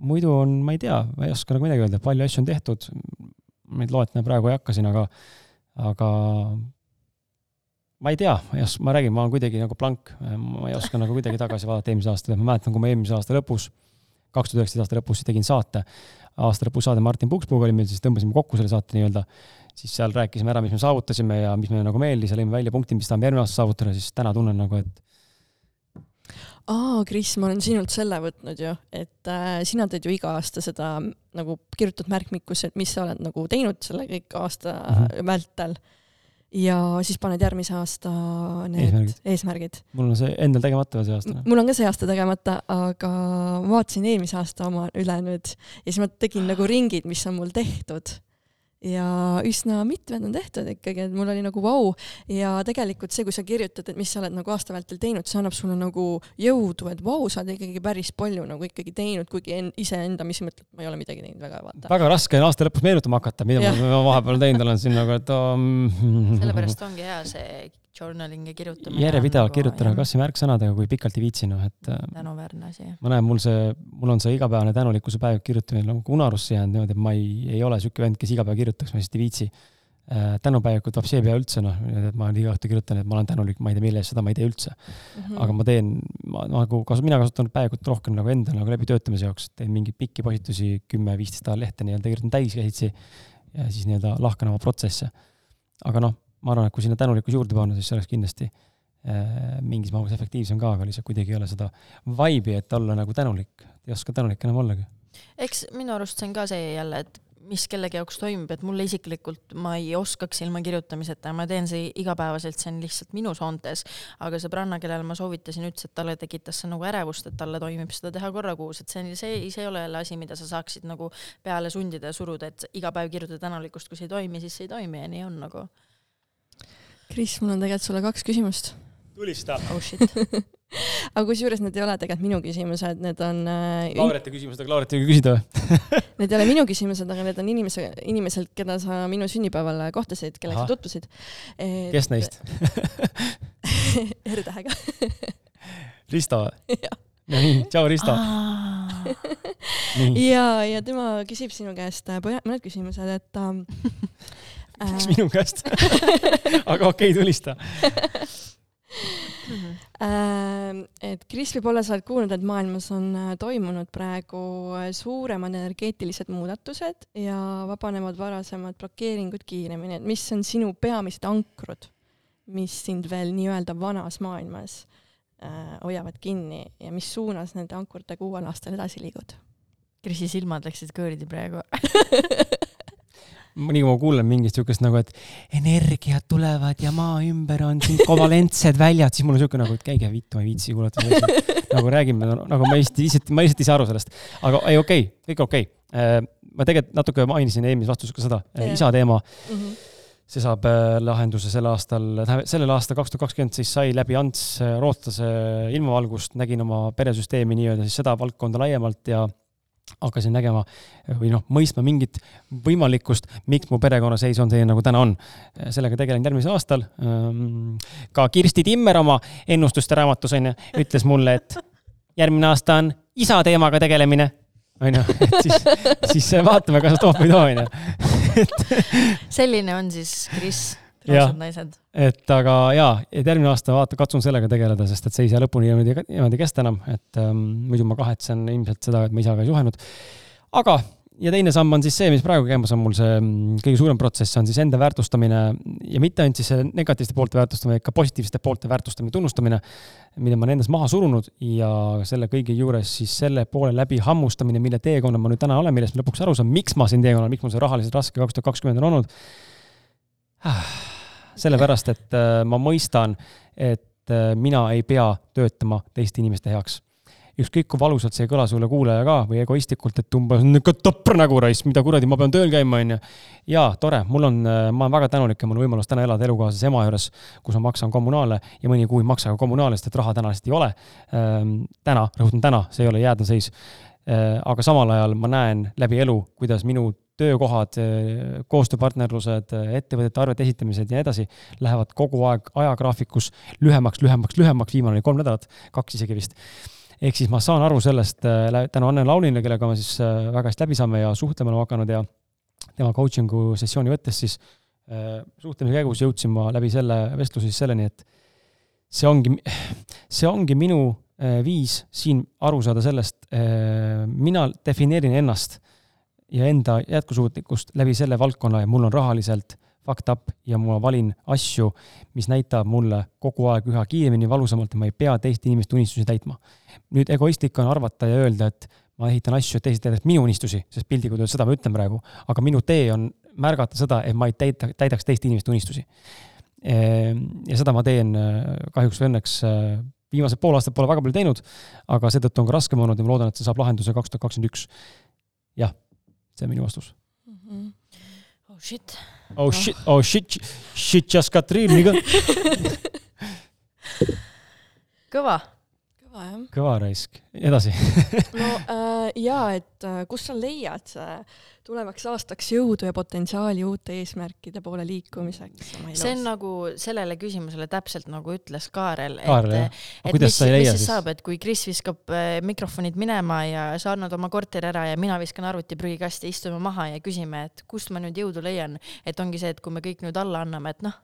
S3: muidu on, ma ei tea, ma ei oska nagu midagi öelda, palju asju on tehtud, neid loetlema praegu ei hakka siin, aga, aga ma ei tea, ma ei oska, ma räägin, ma olen kuidagi nagu blank, ma ei oska nagu kuidagi tagasi vaadata eelmise aasta, ma mäletan, kui ma eelmise aasta lõpus, kaks tuhat üheksateist aasta lõpus tegin saate, aasta lõpus saade Martin Pukspuuga oli meil, siis tõmbasime kokku selle saate nii-öelda, siis seal rääkisime ära, mis me saavutasime ja mis meile nagu meeldis. Ja lõime välja punktid, mis tahame järgmine aasta saavutada, siis täna tunnen nagu, et
S4: aa, Kris, ma olen sinult selle võtnud ju, et äh, sina teed ju iga aasta seda nagu kirjutad märkmikusse, et mis sa oled nagu teinud selle kõik aasta mm -hmm. vältel. ja siis paned järgmise aasta need eesmärgid, eesmärgid..
S3: mul on see endal tegemata see aasta.
S4: mul on ka see aasta tegemata, aga ma vaatasin eelmise aasta oma üle nüüd ja siis ma tegin nagu ringid, mis on mul tehtud ja üsna mitmed on tehtud ikkagi, et mul oli nagu vau ja tegelikult see, kui sa kirjutad, et mis sa oled nagu aasta vältel teinud, see annab sulle nagu jõudu, et vau, sa oled ikkagi päris palju nagu ikkagi teinud, kuigi en, iseenda, mis mõtled, ma ei ole midagi teinud väga, vaata.
S3: väga raske on aasta lõpus meenutama hakata, mida ja. ma vahepeal teinud olen siin nagu, et
S2: um... sellepärast ongi hea see journaling ja kirjutamine.
S3: järjepidevalt nagu, kirjutada kas või märksõnadega, kui pikalt ei viitsi, noh et.
S2: Äh, tänuväärne asi.
S3: ma näen, mul see, mul on see igapäevane tänulikkuse päev kirjutamine nagu unarusse jäänud niimoodi, et ma ei, ei ole sihuke vend, kes iga päev kirjutaks, ma lihtsalt ei viitsi. Äh, tänupäevikut vapsi ei pea üldse, noh, et ma iga õhtu kirjutan, et ma olen tänulik, ma ei tea, mille eest, seda ma ei tee üldse mm. -hmm. aga ma teen, ma nagu, kas mina kasutan päevikut rohkem nagu enda nagu läbitöötamise jaoks, teen mingeid pikki postitusi, kümme-viisteist lehte nii-öelda kirjutan täiskäsitsi ja siis nii-öelda lahkan oma protsesse. aga noh ma arvan, et kui sinna tänulikkus juurde panna, siis see oleks kindlasti äh, mingis mahus efektiivsem ka, aga lihtsalt kuidagi ei ole seda vibe'i, et olla nagu tänulik, ei oska tänulik enam ollagi.
S2: eks minu arust see on ka see jälle, et mis kellegi jaoks toimub, et mulle isiklikult ma ei oskaks ilma kirjutamiseta ja ma teen see igapäevaselt, see on lihtsalt minu soontes. aga sõbranna, kellele ma soovitasin, ütles, et talle tekitas see nagu ärevust, et talle toimib seda teha korra kuus, et see on, see, see ei ole jälle asi, mida sa saaksid nagu peale sundida ja suruda, et iga päev kirjutada tänulikkust, kui see ei toimi, siis see ei toimi ja nii on nagu
S4: Kris, mul on tegelikult sulle kaks küsimust.
S3: tulista.
S2: oh shit. [LAUGHS]
S4: Aga kusjuures need ei ole tegelikult minu küsimused, need on äh,.
S3: Laureti küsimused, aga Lauret ei küsida või? [LAUGHS]
S4: Need ei ole minu küsimused, aga need on inimese, inimeselt, keda sa minu sünnipäeval kohtasid, kellega sa tutvusid.
S3: Et.... kes neist? [LAUGHS]
S4: R-tähega
S3: Risto või? no nii, tšau Risto.
S4: Ja, ja tema küsib sinu käest äh, mõned küsimused, et ähm,
S3: Miks minu käest. [LAUGHS] Aga okei okay,, tulista.
S4: Äh, et Kris, võib-olla sa oled kuulnud, et maailmas on äh, toimunud praegu äh, suuremad energeetilised muudatused ja vabanevad varasemad blokeeringud kiiremini, et mis on sinu peamised ankrud, mis sind veel nii-öelda vanas maailmas äh, hoiavad kinni ja mis suunas nende ankrutega uuel aastal edasi liigud?
S2: Krisi silmad läksid kõõrdi praegu [LAUGHS]
S3: nii kui ma kuulen mingit siukest nagu, et energiat tulevad ja maa ümber on siin kovalentsed väljad, siis mul on siuke nagu, et käige vittu, ma ei viitsi kuulata. nagu räägime, nagu ma lihtsalt, ma lihtsalt ei saa aru sellest. aga ei, okei okay,, kõik okei okay.. Äh, ma tegelikult natuke mainisin eelmises vastuses ka seda yeah. isa teema mm. -hmm see saab äh, lahenduse sel aastal, sellel aastal kaks tuhat kakskümmend siis sai läbi Ants äh, rootslase ilmavalgust, nägin oma peresüsteemi nii-öelda siis seda valdkonda laiemalt ja hakkasin nägema või noh, mõistma mingit võimalikkust, miks mu perekonnaseis on selline, nagu täna on. sellega tegelen järgmisel aastal. Ehm, ka Kirsti Timmer oma ennustuste raamatus on ju, ütles mulle, et järgmine aasta on isa teemaga tegelemine. on ju, et siis, siis vaatame, kas toob või ei too, on
S2: ju. selline on siis Kris roosad naised.
S3: et aga jaa, et järgmine aasta vaata, katsun sellega tegeleda, sest et see ei saa lõpuni niimoodi, niimoodi kesta enam, et ähm, muidu ma kahetsen ilmselt seda, et ma isaga ei suhelnud. aga, ja teine samm on siis see, mis praegu käimas on mul see mm, kõige suurem protsess, on siis enda väärtustamine ja mitte ainult siis negatiivsete poolte väärtustamine, vaid ka positiivsete poolte väärtustamine, tunnustamine, mida ma olen endas maha surunud ja selle kõigi juures siis selle poole läbi hammustamine, mille teekonnal ma nüüd täna olen, millest ma lõpuks aru saan, miks ma siin teekonnal, miks mul see rahaliselt raske kaks tuhat kakskümmend on olnud sellepärast, et äh, ma mõistan, et äh, mina ei pea töötama teiste inimeste heaks. ükskõik kui valusalt see ei kõla sulle kuulaja ka või egoistlikult, et umbes niisugune topr nägu raisk, mida kuradi, ma pean tööl käima, onju. jaa, tore, mul on, äh, ma olen väga tänulik ja mul on võimalus täna elada elukaaslase ema juures, kus ma maksan kommunaale ja mõni kuu ei maksa ka kommunaale, sest et raha täna lihtsalt ei ole. Ähm, täna, rõhutan täna, see ei ole jäädne seis. aga samal ajal ma näen läbi elu, kuidas minu töökohad, koostööpartnerlused, ettevõtete arvete esitamised ja nii edasi lähevad kogu aeg ajagraafikus lühemaks, lühemaks, lühemaks, viimane oli kolm nädalat, kaks isegi vist. ehk siis ma saan aru sellest äh, tänu Anne Laulile, kellega ma siis äh, väga hästi läbi saame ja suhtlema oleme hakanud ja tema coaching'u sessiooni võttes siis äh, suhtlemise käigus jõudsin ma läbi selle vestluse siis selleni, et see ongi, see ongi minu viis siin aru saada sellest, mina defineerin ennast ja enda jätkusuutlikkust läbi selle valdkonna ja mul on rahaliselt fucked up ja ma valin asju, mis näitab mulle kogu aeg üha kiiremini, valusamalt ja ma ei pea teiste inimeste unistusi täitma. nüüd egoistlik on arvata ja öelda, et ma ehitan asju, et teised täidavad minu unistusi, sest piltlikult öeldes seda ma ütlen praegu, aga minu tee on märgata seda, et ma ei täida, täidaks teiste inimeste unistusi. Ehm, ja seda ma teen kahjuks või õnneks viimased pool aastat pole väga palju teinud, aga seetõttu on ka raskem olnud ja ma loodan, et see saab lahenduse kaks tuhat kakskümmend üks. jah see on minu vastus
S2: mm. -hmm. oh oh shit.
S3: oh shit, oh shit, shit just got real, nii ka.
S2: kõva.
S4: Kõva jah.
S3: kõva raisk, edasi. [LAUGHS]
S4: no äh, ja et äh, kust sa leiad äh, tulevaks aastaks jõudu ja potentsiaali uute eesmärkide poole liikumiseks
S2: see on? nagu sellele küsimusele täpselt nagu ütles Kaarel,
S3: Kaarel, jah.
S2: et,
S3: Aga
S2: et
S3: kuidas
S2: mis,
S3: sa ei leia
S2: mis siis
S3: siis?
S2: saab, et kui Kris viskab äh, mikrofonid minema ja sa annad oma korteri ära ja mina viskan arvuti prügikasti, istume maha ja küsime, et kust ma nüüd jõudu leian, et ongi see, et kui me kõik nüüd alla anname, et noh,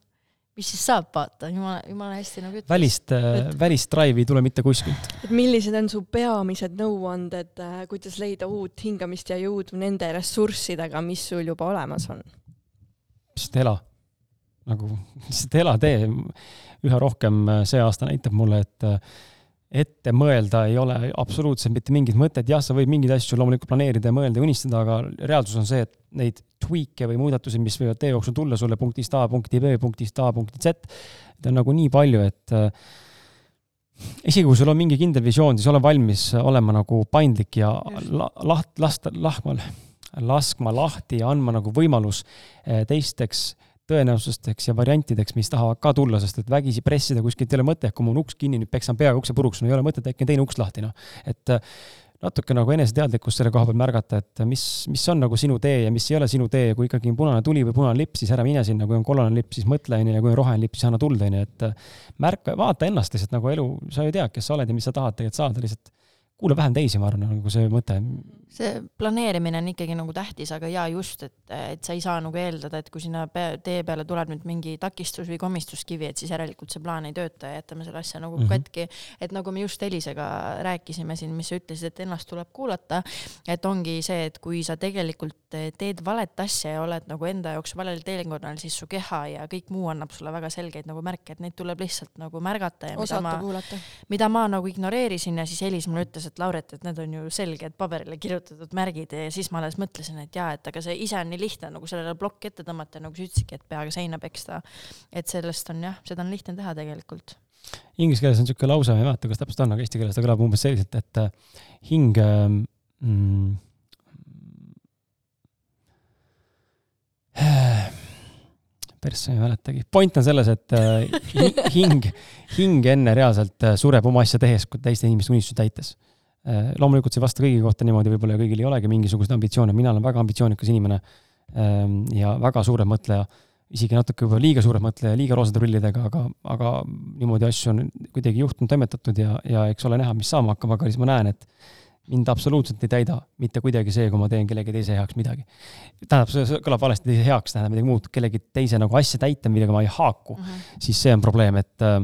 S2: mis siis saab, vaata, jumala, jumala hästi nagu ütles.
S3: välist, välist drive'i ei tule mitte kuskilt.
S4: et millised on su peamised nõuanded, kuidas leida uut hingamist ja jõudu nende ressurssidega, mis sul juba olemas on?
S3: lihtsalt ela. nagu lihtsalt ela, tee. üha rohkem äh, see aasta näitab mulle, et äh, ette mõelda ei ole absoluutselt mitte mingit mõtet, jah, sa võid mingeid asju loomulikult planeerida ja mõelda ja unistada, aga reaalsus on see, et neid tweak'e või muudatusi, mis võivad tee jooksul tulla sulle punktist A punkti B punktist A punkti Z, neid on nagu nii palju, et äh, isegi kui sul on mingi kindel visioon, siis ole valmis olema nagu paindlik ja la, laht, lasta, lahkma, laskma lahti ja andma nagu võimalus eh, teisteks tõenäosusteks ja variantideks, mis tahavad ka tulla, sest et vägisi pressida kuskilt ei ole mõtet, kui mul on uks kinni, nüüd peksan peaga ukse puruks, no ei ole mõtet, äkki on teine uks lahti, noh. et eh, natuke nagu eneseteadlikkust selle koha peal märgata, et mis, mis on nagu sinu tee ja mis ei ole sinu tee ja kui ikkagi on punane tuli või punane lipp, siis ära mine sinna, kui on kollane lipp, siis mõtle, onju, ja kui on roheline lipp, siis anna tuld, onju, et eh, märka, vaata ennast lihtsalt nagu elu, sa ju tead, kes sa oled ja mis sa tahad tegelikult saada, lihtsalt kuula vähem teisi, ma arvan, nagu see mõte.
S2: see planeerimine on ikkagi nagu tähtis, aga jaa, just, et, et sa ei saa nagu eeldada, et kui sinna pe- tee peale tuleb nüüd mingi takistus või komistuskivi, et siis järelikult see plaan ei tööta ja jätame selle asja nagu mm. -hmm. katki. et nagu me just Elisega rääkisime siin, mis sa ütlesid, et ennast tuleb kuulata, et ongi see, et kui sa tegelikult teed valet asja ja oled nagu enda jaoks valel teekonnal, siis su keha ja kõik muu annab sulle väga selgeid nagu märke, et neid tuleb lihtsalt nagu märgata ja mida
S4: osata
S2: ma
S4: kuulata.
S2: mida ma nagu ignoreerisin ja siis Elis mulle ütles, et Lauret, et need on ju selged paberile kirjutatud märgid ja siis ma alles mõtlesin, et jaa, et aga see ise on nii lihtne nagu sellele plokk ette tõmmata, nagu sa ütlesidki, et peaga seina peksta. et sellest on jah, seda on lihtne teha tegelikult.
S3: Inglise keeles on niisugune lause, ma ei mäleta, kas täpselt on, aga eesti keeles ta kõlab umbes selliselt, et äh, hing ähm, mm,. persse ei mäletagi. point on selles, et äh, hi- [LAUGHS] hing, hing enne reaalselt äh, sureb oma asja tehes, teiste inimeste unistusi täites äh,. Loomulikult see ei vasta kõigi kohta niimoodi, võib-olla kõigil ei olegi mingisuguseid ambitsioone, mina olen väga ambitsioonikas inimene ähm, ja väga suurem mõtleja isegi natuke võib-olla liiga suured mõtleja, liiga roosade prillidega, aga, aga niimoodi asju on kuidagi juhtunud, toimetatud ja, ja eks ole näha, mis saama hakkab, aga siis ma näen, et mind absoluutselt ei täida mitte kuidagi see, kui ma teen kellegi teise heaks midagi. tähendab, see kõlab valesti, teise heaks tähendab midagi muud, kellegi teise nagu asja täita, millega ma ei haaku, siis see on probleem, et äh,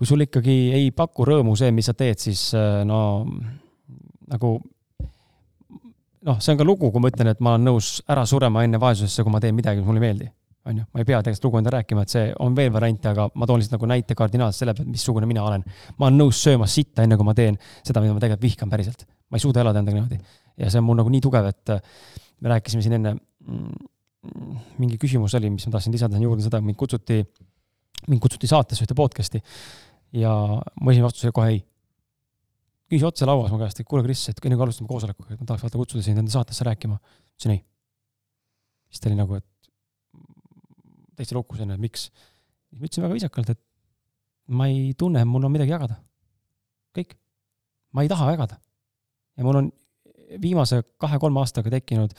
S3: kui sul ikkagi ei paku rõõmu see, mis sa teed, siis äh, no nagu noh, see on ka lugu, kui ma ütlen, et ma olen nõus ära surema enne vaesusesse, kui ma teen midagi, mis mulle ei meeldi on ju, ma ei pea tegelikult lugu enda rääkima, et see on veel variante, aga ma toon lihtsalt nagu näite kardinaalselt selle pealt, missugune mina olen. ma olen nõus sööma sitta, enne kui ma teen seda, mida ma tegelikult vihkan päriselt. ma ei suuda elada endaga niimoodi. ja see on mul nagu nii tugev, et äh, me rääkisime siin enne mm, mingi küsimus oli, mis ma tahtsin lisada sinna juurde seda, mind kutsuti, mind kutsuti saatesse ühte podcast'i ja mu esimene vastus oli kohe ei. küsis otse lauas mu käest, et kuule, Kris, et enne kui alustame koosolekuga, et ma tahaks vaata kutsuda sind enda saatesse rääkima. ütlesin ei. siis ta oli nagu, et täitsa lukus onju, et miks. ma ütlesin väga viisakalt, et ma ei tunne, mul on midagi jagada. kõik. ma ei taha jagada. ja mul on viimase kahe-kolme aastaga tekkinud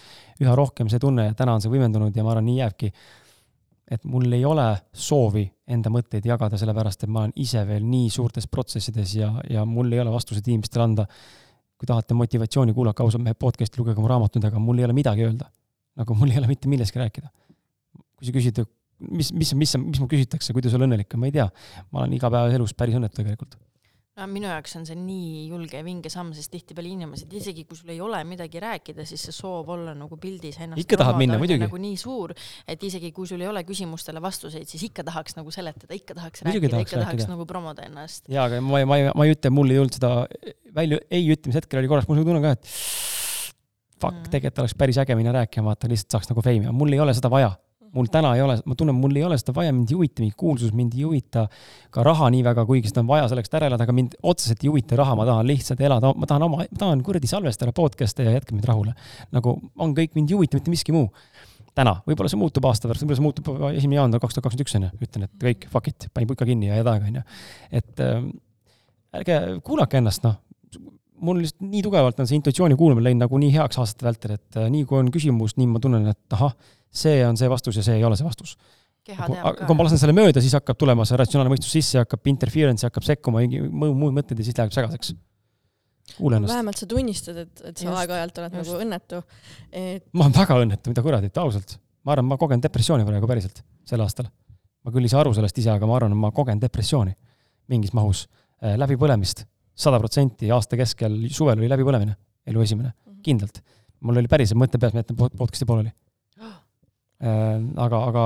S3: üha rohkem see tunne ja täna on see võimendunud ja ma arvan, nii jääbki et mul ei ole soovi enda mõtteid jagada, sellepärast et ma olen ise veel nii suurtes protsessides ja, ja mul ei ole vastuseid inimestele anda. kui tahate motivatsiooni, kuulake ausalt mehe podcast'i, lugege mu raamatuid, aga mul ei ole midagi öelda. nagu mul ei ole mitte millestki rääkida. kui sa küsid, mis, mis, mis, mis mul küsitakse, kuidas olla õnnelik, ma ei tea. ma olen igapäevaselus päris õnnetu tegelikult.
S2: No minu jaoks on see nii julge ja vinge samm, sest tihtipeale inimesed, isegi kui sul ei ole midagi rääkida, siis see soov olla nagu pildis ennast
S3: Ikka tahab minna, muidugi.
S2: nagu nii suur, et isegi kui sul ei ole küsimustele vastuseid, siis ikka tahaks nagu seletada, ikka tahaks
S3: Muidugi
S2: rääkida,
S3: tahaks
S2: ikka tahaks
S3: rääkida.
S2: nagu promoda ennast.
S3: jaa, aga ma ei, ma ei, ma ei ütle, mul ei tulnud seda välja, ei ütlemise hetkel oli korraks, mul see tunne ka, et fuck
S2: mm.,
S3: tegelikult oleks päris äge minna rääkima, vaata lihtsalt saaks nagu feimi, aga mul ei ole seda vaja. Mul täna ei ole, ma tunnen, mul ei ole seda vaja, mind ei huvita mingi kuulsus, mind ei huvita ka raha nii väga, kuigi seda on vaja selleks, et ära elada, aga mind otseselt ei huvita raha, ma tahan lihtsalt elada, ma tahan oma, ma tahan kuradi salvestada podcast'e ja jätke mind rahule. nagu on kõik, mind ei huvita mitte miski muu. täna, võib-olla see muutub aasta pärast, võib-olla see muutub esimene jaanuar kaks tuhat kakskümmend üks on ju, ütlen, et kõik, fuck it, panin putka kinni ja head aega on ju. et äh, ärge kuulake ennast, noh. mul lihtsalt nii tugevalt on see intuitsiooni kuulamine läinud nagu nii heaks aastate vältel, et äh, nii kui on küsimus, nii ma tunnen, et ahah, see on see vastus ja see ei ole see vastus. kui ma lasen selle mööda, siis hakkab tulema see ratsionaalne mõistus sisse, hakkab interference, hakkab sekkuma mingi muud mõtted ja siis läheb segaseks kuule ennast.
S4: vähemalt sa tunnistad, et, et sa aeg-ajalt oled just. nagu õnnetu, et.
S3: ma olen väga õnnetu, mida kuradi, ausalt. ma arvan, ma kogen depressiooni praegu päriselt, sel aastal. ma küll ei saa aru sellest ise, aga ma arvan, et ma kogen depressiooni mingis mahus äh,, läbipõlemist. sada protsenti aasta keskel, suvel oli läbipõlemine, elu esimene mm, -hmm. kindlalt. mul oli päriselt mõte peas, ma jätan podcast'i pooleli. Aga, aga,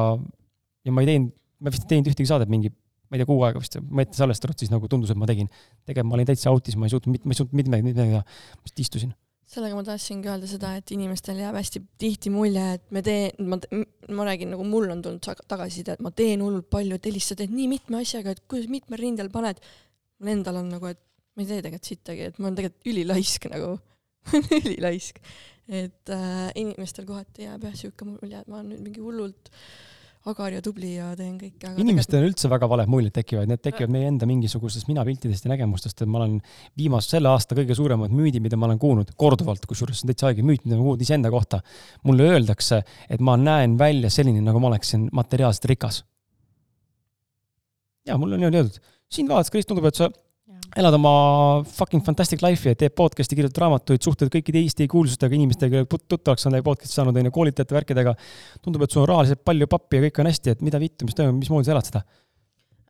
S3: ja ma ei teinud, ma vist ei teinud ühtegi saadet mingi ma ei tea, kuu aega vist, ma ette salvestatud, siis nagu tundus, et ma tegin. tegelikult ma olin täitsa autis, ma ei suutnud, ma ei suutnud mitte midagi teha, ma lihtsalt istusin.
S4: sellega ma tahtsingi öelda seda, et inimestel jääb hästi tihti mulje, et me teen, ma, ma räägin nagu mul on tulnud tagasiside, et ma teen hullult palju, et Elis, sa teed nii mitme asjaga, et kuidas mitmel rindel paned. mul endal on nagu, et ma ei tee tegelikult sittagi, et ma olen tegelikult ülilaisk nagu [LAUGHS] ülilaisk. Et äh, inimestel kohati jääb jah siuke mulje, et ma olen nüüd mingi hullult äh, agar ja tubli ja teen kõike.
S3: inimestel tegelikult... üldse väga valed muljed tekivad, need tekivad meie enda mingisugustest minapiltidest ja nägemustest, et ma olen viimase selle aasta kõige suuremad müüdid, mida ma olen kuulnud, korduvalt, kusjuures see on täitsa haige müüt, mida ma kuulnud iseenda kohta. mulle öeldakse, et ma näen välja selline, nagu ma oleksin materiaalselt rikas. ja mulle on niimoodi öeldud, sind vaadates, Kris, tundub, et sa elad oma fucking fantastic life'i teed podcast'i, kirjutad raamatuid, suhtled kõikide Eesti kuulsustega inimestega, tuttavaks on podcast'i saanud, on ju, koolitajate värkidega. tundub, et sul on rahaliselt palju pappi ja kõik on hästi, et mida vittu, mis toimub, mismoodi sa elad seda?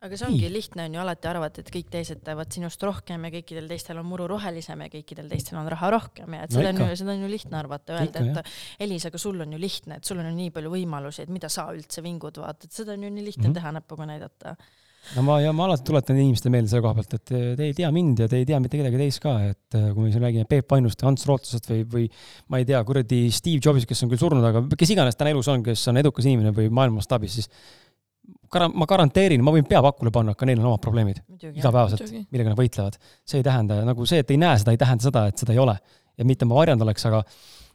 S2: aga see ongi lihtne on ju alati arvata, et kõik teised teevad sinust rohkem ja kõikidel teistel on muru rohelisem ja kõikidel teistel on raha rohkem ja et no seda ikka. on ju, seda on ju lihtne arvata, öelda, et Elis, aga sul on ju lihtne, et sul on ju nii palju võimalusi, et mida sa üldse vingud, vaata, et seda on ju nii lihtne mm -hmm. teha näpuga näidata
S3: no ma, ja ma alati tuletan inimestele meelde selle koha pealt, et te ei tea mind ja te ei tea mitte kedagi teist ka, et äh, kui me siin räägime Peep Ainust ja Ants Rootlasest või, või ma ei tea, kuradi Steve Jobsist, kes on küll surnud, aga kes iganes täna elus on, kes on edukas inimene või maailma mastaabis, siis gara-, ma garanteerin, ma võin pea pakule panna, ka neil on omad probleemid igapäevaselt, millega nad võitlevad. see ei tähenda, nagu see, et ei näe seda, ei tähenda seda, et seda ei ole. ja mitte ma varjanud oleks, aga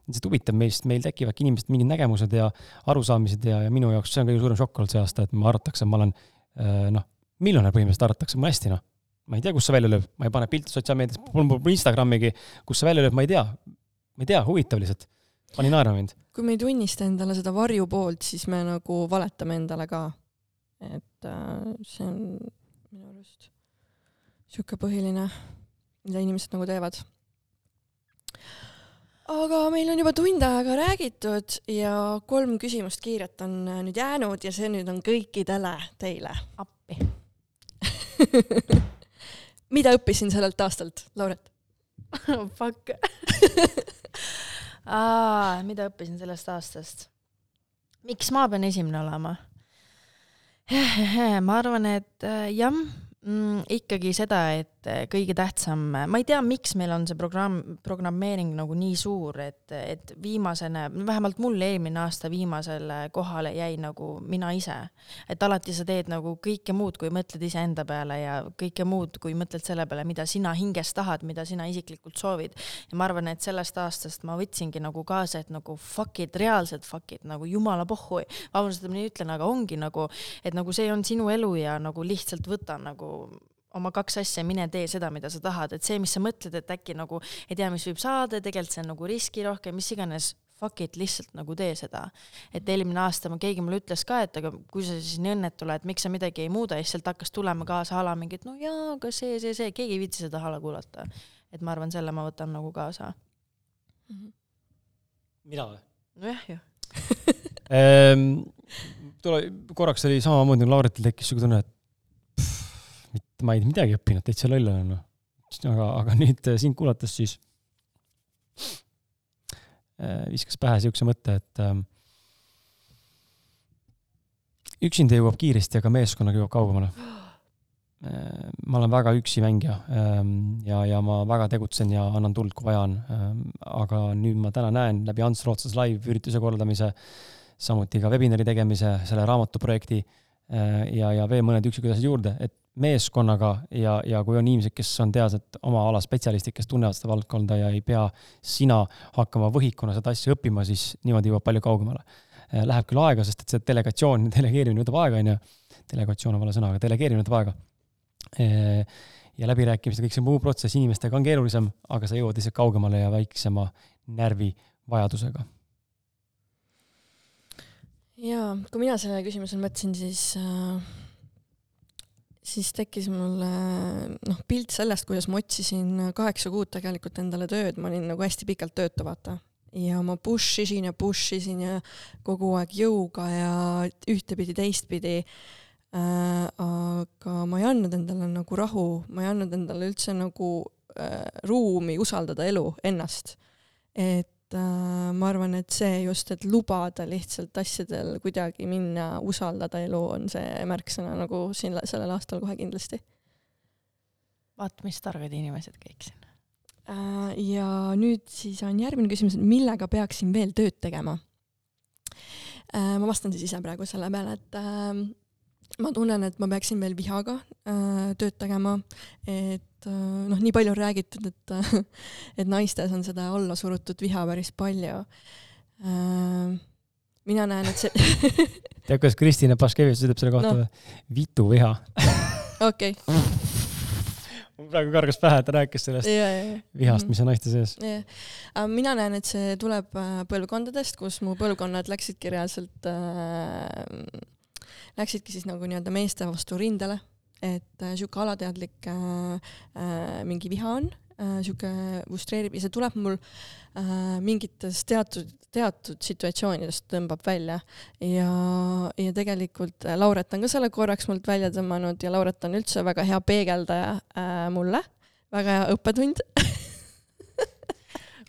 S3: lihtsalt huvitav meist, meil tekivadki inimesed mingid nägemused ja arusaamised ja, ja minu jaoks see on kõige suurem šokk olnud see aasta, et ma arvatakse, et ma olen äh, noh, miljonär põhimõtteliselt arvatakse, mul hästi noh. ma ei tea, kus see välja lööb, ma ei pane pilte sotsiaalmeedias, mul pole Instagramigi, kus see välja lööb, ma ei tea. ma ei tea, huvitav lihtsalt. pani naerma mind.
S4: kui me ei tunnista endale seda varjupoolt, siis me nagu valetame endale ka. et äh, see on minu arust sihuke põhiline, mida inimesed nagu teevad aga meil on juba tund aega räägitud ja kolm küsimust kiiret on nüüd jäänud ja see nüüd on kõikidele teile. appi [LAUGHS] mida õppisin sellelt aastalt, Lauret
S2: oh, Fuck [LAUGHS] mida õppisin sellest aastast? miks ma pean esimene olema? ma arvan, et äh, jah mm,? ikkagi seda, et eh, kõige tähtsam, ma ei tea, miks meil on see programm, programmeering nagu nii suur, et, et viimasena, vähemalt mul eelmine aasta viimasele kohale jäi nagu mina ise. et alati sa teed nagu kõike muud, kui mõtled iseenda peale ja kõike muud, kui mõtled selle peale, mida sina hinges tahad, mida sina isiklikult soovid. ja ma arvan, et sellest aastast ma võtsingi nagu kaasa, et nagu fuck it, reaalselt fuck it, nagu jumala pohhu. vabandust, et ma nii ütlen, aga ongi nagu, et nagu see on sinu elu ja nagu lihtsalt võta nagu oma kaks asja, mine tee seda, mida sa tahad, et see, mis sa mõtled, et äkki nagu ei tea, mis võib saada, tegelikult see on nagu riskirohke, mis iganes, fuck it, lihtsalt nagu tee seda. et eelmine aasta keegi mulle ütles ka, et aga kui sa siis nii õnnetu oled, miks sa midagi ei muuda ja siis sealt hakkas tulema kaasa hala mingi, et no jaa, aga see, see, see, keegi ei viitsi seda hala kuulata. et ma arvan, selle ma võtan nagu kaasa
S3: mm. -hmm. mina või?
S2: nojah, ju [LAUGHS]
S3: ehm, tule, korraks oli samamoodi nagu Lauretil tekkis siuke tunne, et mitte ma ei midagi õppinud, täitsa loll olen noh. aga, aga nüüd äh, sind kuulates siis äh, viskas pähe siukse mõtte, et ähm, üksinda jõuab kiiresti, aga meeskonnaga jõuab kaugemale. Äh, ma olen väga üksi mängija ähm, ja, ja ma väga tegutsen ja annan tuld, kui vaja on. Ähm, aga nüüd ma täna näen läbi Ants Rootsas live ürituse korraldamise, samuti ka webinari tegemise, selle raamatuprojekti ja, ja veel mõned üksikud asjad juurde, et meeskonnaga ja, ja kui on inimesed, kes on teadlased, oma ala spetsialistid, kes tunnevad seda valdkonda ja ei pea sina hakkama võhikuna seda asja õppima, siis niimoodi jõuab palju kaugemale. Äh, läheb küll aega, sest et see delegatsioon, [LAUGHS] delegeerimine võtab aega, onju. delegatsioon on vale sõna, aga delegeerimine võtab aega. Äh, ja läbirääkimised, kõik see muu protsess inimestega on keerulisem, aga sa jõuad lihtsalt kaugemale ja väiksema närvivajadusega.
S4: jaa, kui mina sellele küsimusele mõtlesin, siis äh siis tekkis mul noh, pilt sellest, kuidas ma otsisin kaheksa kuud tegelikult endale tööd, ma olin nagu hästi pikalt töötu, vaata ja ma push isin ja push isin ja kogu aeg jõuga ja ühtepidi, teistpidi äh,. aga ma ei andnud endale nagu rahu, ma ei andnud endale üldse nagu äh, ruumi usaldada elu, ennast. et äh, ma arvan, et see just, et lubada lihtsalt asjadel kuidagi minna, usaldada elu, on see märksõna nagu siin sellel aastal kohe kindlasti.
S2: vaat, mis targad inimesed kõik siin
S4: Äh, ja nüüd siis on järgmine küsimus, et millega peaksin veel tööd tegema? Äh, ma vastan siis ise praegu selle peale, et äh, ma tunnen, et ma peaksin veel vihaga tööd tegema, et noh, nii palju on räägitud, et, [LAUGHS] et naistes on seda allasurutud viha päris palju. mina näen, et see [LAUGHS]
S3: tead, kuidas Kristina Paškevitš ütleb selle kohta no.? vitu viha. [LAUGHS]
S4: okei okay
S3: mul praegu kargas pähe, et ta rääkis sellest ja, ja, vihast, mis on naiste sees.
S4: mina näen, et see tuleb äh, põlvkondadest, kus mu põlvkonnad läksidki reaalselt äh,, läksidki siis nagu nii-öelda meeste vastu rindele, et äh, sihuke alateadlik äh, äh, mingi viha on sihuke frustreerib ja see tuleb mul äh, mingites teatud teatud situatsioonidest tõmbab välja. Ja, ja tegelikult Lauret on ka selle korraks mult välja tõmmanud ja Lauret on üldse väga hea peegeldaja äh, mulle, väga hea õppetund. [LAUGHS]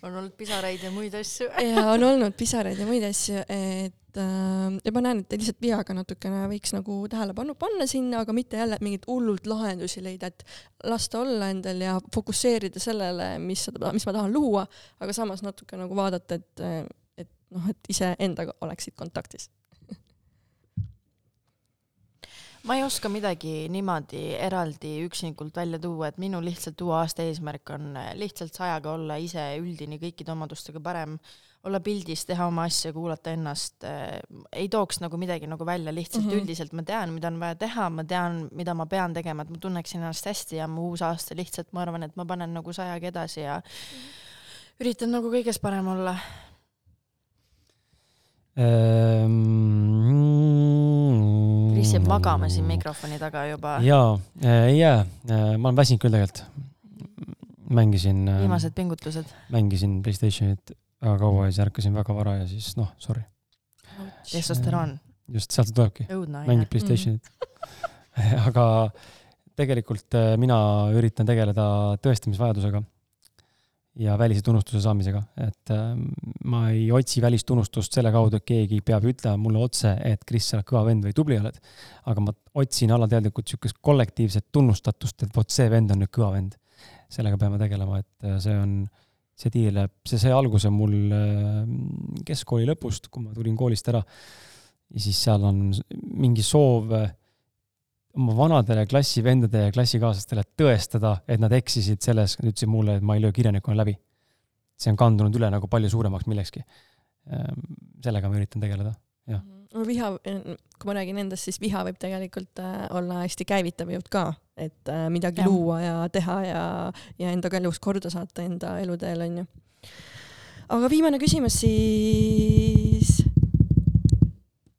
S2: On olnud pisaraid ja muid asju. [LAUGHS]
S4: Ja on olnud pisaraid ja muid asju, et äh, ja ma näen, et lihtsalt vihaga natukene võiks nagu tähelepanu panna sinna, aga mitte jälle mingeid hullult lahendusi leida, et lasta olla endal ja fokusseerida sellele, mis, mis ma tahan luua, aga samas natuke nagu vaadata, et noh, et iseendaga oleksid kontaktis.
S2: Ma ei oska midagi niimoodi eraldi üksinikult välja tuua, et minu lihtsalt uue aasta eesmärk on lihtsalt sajaga olla ise üldini kõikide omadustega parem, olla pildis, teha oma asja, kuulata ennast äh,, ei tooks nagu midagi nagu välja, lihtsalt mm -hmm. üldiselt ma tean, mida on vaja teha, ma tean, mida ma pean tegema, et ma tunneksin ennast hästi ja mu uus aasta lihtsalt, ma arvan, et ma panen nagu sajaga edasi ja üritan nagu kõiges parem olla
S3: Ehm,
S2: Kris jääb magama siin mikrofoni taga juba.
S3: jaa, äh, ei jää, äh, ma olen väsinud küll tegelikult. mängisin.
S2: Äh, viimased pingutused.
S3: mängisin Playstationit väga kaua ja siis ärkasin väga vara ja siis noh, sorry.
S2: testosteroon.
S3: just, sealt see tulebki. mängid Playstationit mm. [LAUGHS] aga tegelikult mina üritan tegeleda tõestamisvajadusega ja välise tunnustuse saamisega, et äh, ma ei otsi välistunnustust selle kaudu, et keegi peab ütlema mulle otse, et Kris, sa oled kõva vend või tubli oled. aga ma otsin alateadlikult niisugust kollektiivset tunnustatust, et vot see vend on nüüd kõva vend. sellega peame tegelema, et äh, see on, see tiirleb, see sai alguse mul äh, keskkooli lõpust, kui ma tulin koolist ära. ja siis seal on mingi soov äh, oma vanadele klassivendade ja klassikaaslastele tõestada, et nad eksisid selles, nad ütlesid mulle, et ma ei löö kirjanikuna läbi. see on kandunud üle nagu palju suuremaks millekski. Ehm, sellega ma üritan tegeleda, jah.
S4: no viha, kui ma räägin endast, siis viha võib tegelikult äh, olla hästi käivitav jõud ka, et äh, midagi ja. luua ja teha ja, ja endaga elus korda saata enda eluteel, onju. aga viimane küsimus siis.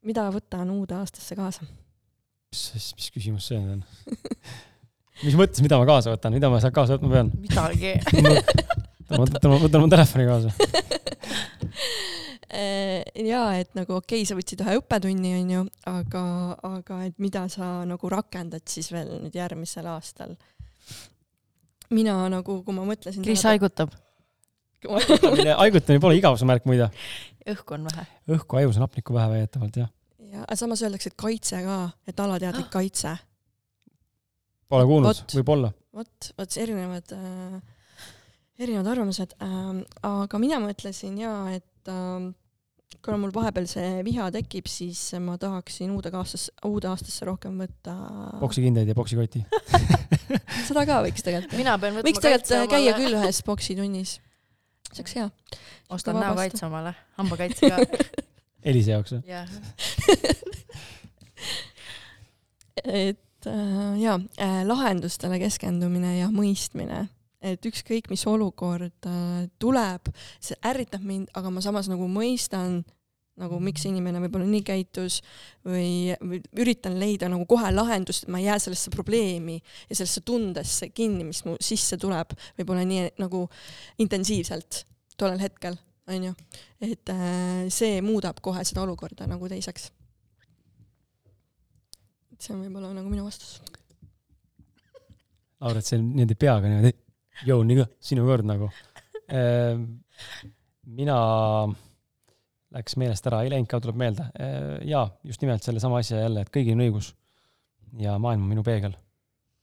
S4: mida võtta on uude aastasse kaasa?
S3: mis, mis küsimus see on mis mõttes, mida ma kaasa võtan, mida ma sealt kaasa võtma pean?
S2: midagi [LAUGHS]
S3: ma võtan, võtan oma telefoni kaasa [LAUGHS]
S4: ja et nagu okei okay,, sa võtsid ühe õppetunni, onju, aga, aga et mida sa nagu rakendad siis veel nüüd järgmisel aastal? mina nagu, kui ma mõtlesin.
S2: Kris haigutab.
S3: haigutamine [LAUGHS] pole igavuse märk muide.
S2: õhku on vähe.
S3: õhku ajus on hapnikku vähe väidetavalt jah
S4: ja, aga samas öeldakse, et kaitse ka, et alateadlik kaitse.
S3: Pole kuulnud, võib-olla.
S4: vot, vot erinevad äh,, erinevad arvamused äh,, aga mina mõtlesin ja, et äh, kuna mul vahepeal see viha tekib, siis ma tahaksin uude aastasse, uude aastasse rohkem võtta
S3: poksikindaid ja poksikoti [LAUGHS]
S4: seda ka võiks tegelikult.
S2: mina pean võtma
S4: võiks tegelikult käia küll ühes poksitunnis. see oleks hea.
S2: ostan näokaitse omale, hambakaitse ka [LAUGHS]
S3: Elise jaoks või?
S2: jah, [LAUGHS]
S4: et äh, jaa äh,, lahendustele keskendumine ja mõistmine, et ükskõik, mis olukord äh, tuleb, see ärritab mind, aga ma samas nagu mõistan nagu miks see inimene võib-olla nii käitus või, või üritan leida nagu kohe lahendust, et ma ei jää sellesse probleemi ja sellesse tundesse kinni, mis mu sisse tuleb, võib-olla nii nagu intensiivselt tollel hetkel, onju. et äh, see muudab kohe seda olukorda nagu teiseks. see on võib-olla nagu minu vastus.
S3: arvad, et see on niimoodi peaga niimoodi, joo, nii, sinu kord nagu. mina, läks meelest ära, ei läinud ka, tuleb meelde. jaa, just nimelt sellesama asja jälle, et kõigil on õigus. ja maailm on minu peegel.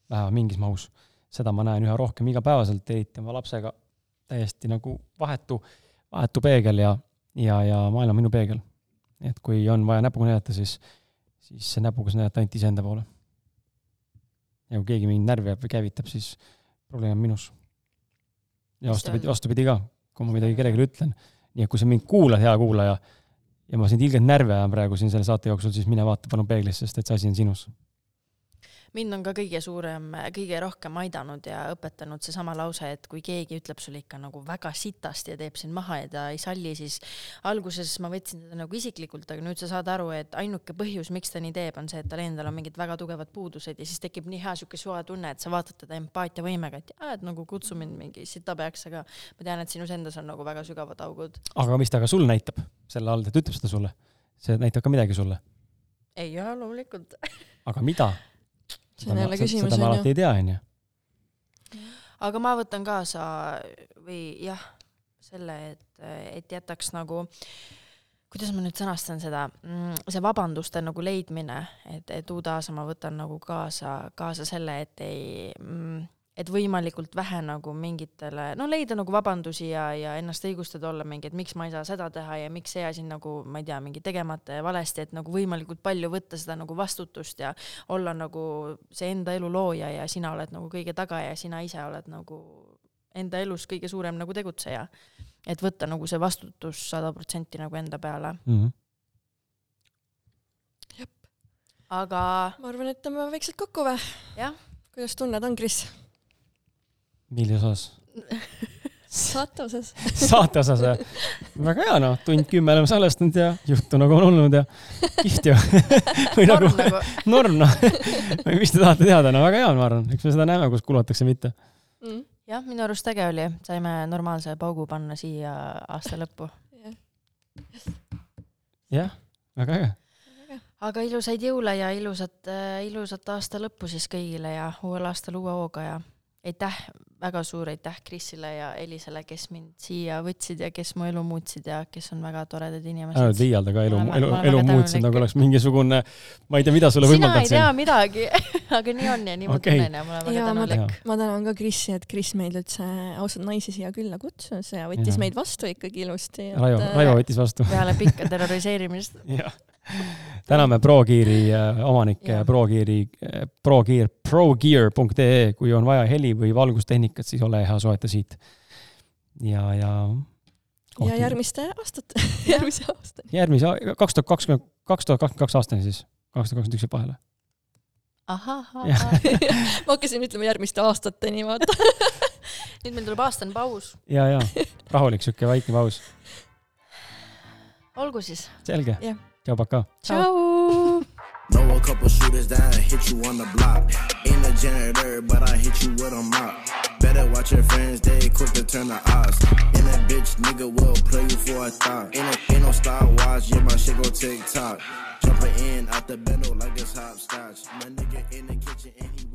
S3: vähemalt mingis mahus. seda ma näen üha rohkem igapäevaselt, eriti oma lapsega. täiesti nagu vahetu, vahetu peegel ja, ja, ja maailm on minu peegel. et kui on vaja näpuga näidata, siis, siis näpuga saab näidata ainult iseenda poole. ja kui keegi mind närvi jääb või käivitab, siis probleem on minus. Ja vastupidi, vastupidi ka, kui ma midagi kellelegi ütlen, nii et kui sa mind kuulad, hea kuulaja, ja ma sind ilgelt närvi ajan praegu siin selle saate jooksul, siis mine vaata palun peeglisse, sest et see asi on sinus.
S2: Mind on ka kõige suurem, kõige rohkem aidanud ja õpetanud seesama lause, et kui keegi ütleb sulle ikka nagu väga sitasti ja teeb sind maha ja ta ei salli, siis alguses ma võtsin seda nagu isiklikult, aga nüüd sa saad aru, et ainuke põhjus, miks ta nii teeb, on see, et tal endal on mingid väga tugevad puudused ja siis tekib nii hea sihuke soe tunne, et sa vaatad teda empaatiavõimega, et jaa, et nagu kutsu mind mingi sitapeaks, aga ma tean, et sinus endas on nagu väga sügavad augud.
S3: aga mis ta ka sul näitab selle all, et ütleb seda sulle? see näitab ka midagi sulle.
S2: ei, jaa, loomulikult.
S3: aga mida?
S4: See on jälle küsimus
S3: seda ma
S4: onju
S3: alati. ei tea, onju.
S2: aga ma võtan kaasa või jah, selle, et, et jätaks nagu, kuidas ma nüüd sõnastan seda, see vabanduste nagu leidmine, et, et uude aasa ma võtan nagu kaasa, kaasa selle, et ei, et võimalikult vähe nagu mingitele, no leida nagu vabandusi ja, ja ennast õigustada olla mingi, et miks ma ei saa seda teha ja miks see asi nagu, ma ei tea, mingi tegemata ja valesti, et nagu võimalikult palju võtta seda nagu vastutust ja olla nagu see enda elu looja ja sina oled nagu kõige taga ja sina ise oled nagu enda elus kõige suurem nagu tegutseja. et võtta nagu see vastutus sada protsenti nagu enda peale,
S3: Mhm.
S2: aga
S4: ma arvan, et tõmbame vaikselt kokku või?
S2: Jah..
S4: kuidas tunned on, Kris?
S3: Millises osas? [LAUGHS]
S4: saate osas. [LAUGHS]
S3: saate osas või? väga hea noh, tund kümme oleme salvestanud ja juttu nagu on olnud ja kihvt ju. [LAUGHS] või nagu
S2: norm nagu
S3: norm noh. või mis te tahate teada, no väga hea, ma arvan, eks me seda näeme, kus kuulatakse, mitte.
S4: Mm.
S2: jah, minu arust äge oli, saime normaalse paugu panna siia aasta lõppu.
S3: jah, väga äge.
S2: aga ilusaid jõule ja ilusat, ilusat aasta lõppu siis kõigile ja uuel aastal uue hooga ja aitäh, väga suur aitäh Krisile ja Elisele, kes mind siia võtsid ja kes mu elu muutsid ja kes on väga toredad
S3: ära nüüd
S2: inimesed.
S3: liialda ka elu
S2: Ma,
S3: elu
S2: ma,
S3: elu muutsid nagu oleks mingisugune, ma ei tea, mida sulle
S2: sina ei
S3: võimaldad
S2: tea
S3: siin.
S2: midagi, [LAUGHS] aga nii on ja nii ma
S3: Okei.
S2: tunnen ja ma olen väga
S4: ja ma
S2: tänulik.
S4: ma tänan ka Krisi, et Kris meid üldse ausalt naisi siia külla kutsus ja võttis
S3: Jaa.
S4: meid vastu ikkagi ilusti.
S3: Raivo, Raivo võttis vastu.
S2: peale pikka terroriseerimist. [LAUGHS]
S3: täname ProGeari äh, omanikke
S2: Jah.,
S3: ProGeari, ProGear, progear.ee, kui on vaja heli või valgustehnikat, siis ole hea, soeta siit. ja, ja.
S4: ja järgmiste aastate, [LAUGHS] järgmise aastani.
S3: järgmise, kaks tuhat kakskümmend, kaks tuhat kakskümmend kaks aastani siis, kaks tuhat kakskümmend üks jääb vahele.
S2: ahah,
S4: ma hakkasin ütlema järgmiste aastateni, vaata. [LAUGHS]
S2: nüüd meil tuleb aastane paus.
S3: ja, ja rahulik sihuke väike paus.
S2: olgu siis.
S3: selge
S4: Jah..
S3: tšau, pakaa.
S4: tšau.
S1: Know a couple shooters that hit you on the block. Ain't a janitor, but I hit you with a mop. Better watch your friends, they quick to turn the odds. And that bitch nigga will play you for a thought. Ain't no, ain't no Star Wars, yeah, my shit go tick tock. Jumping in out the bendo like it's hopscotch. My nigga in the kitchen and he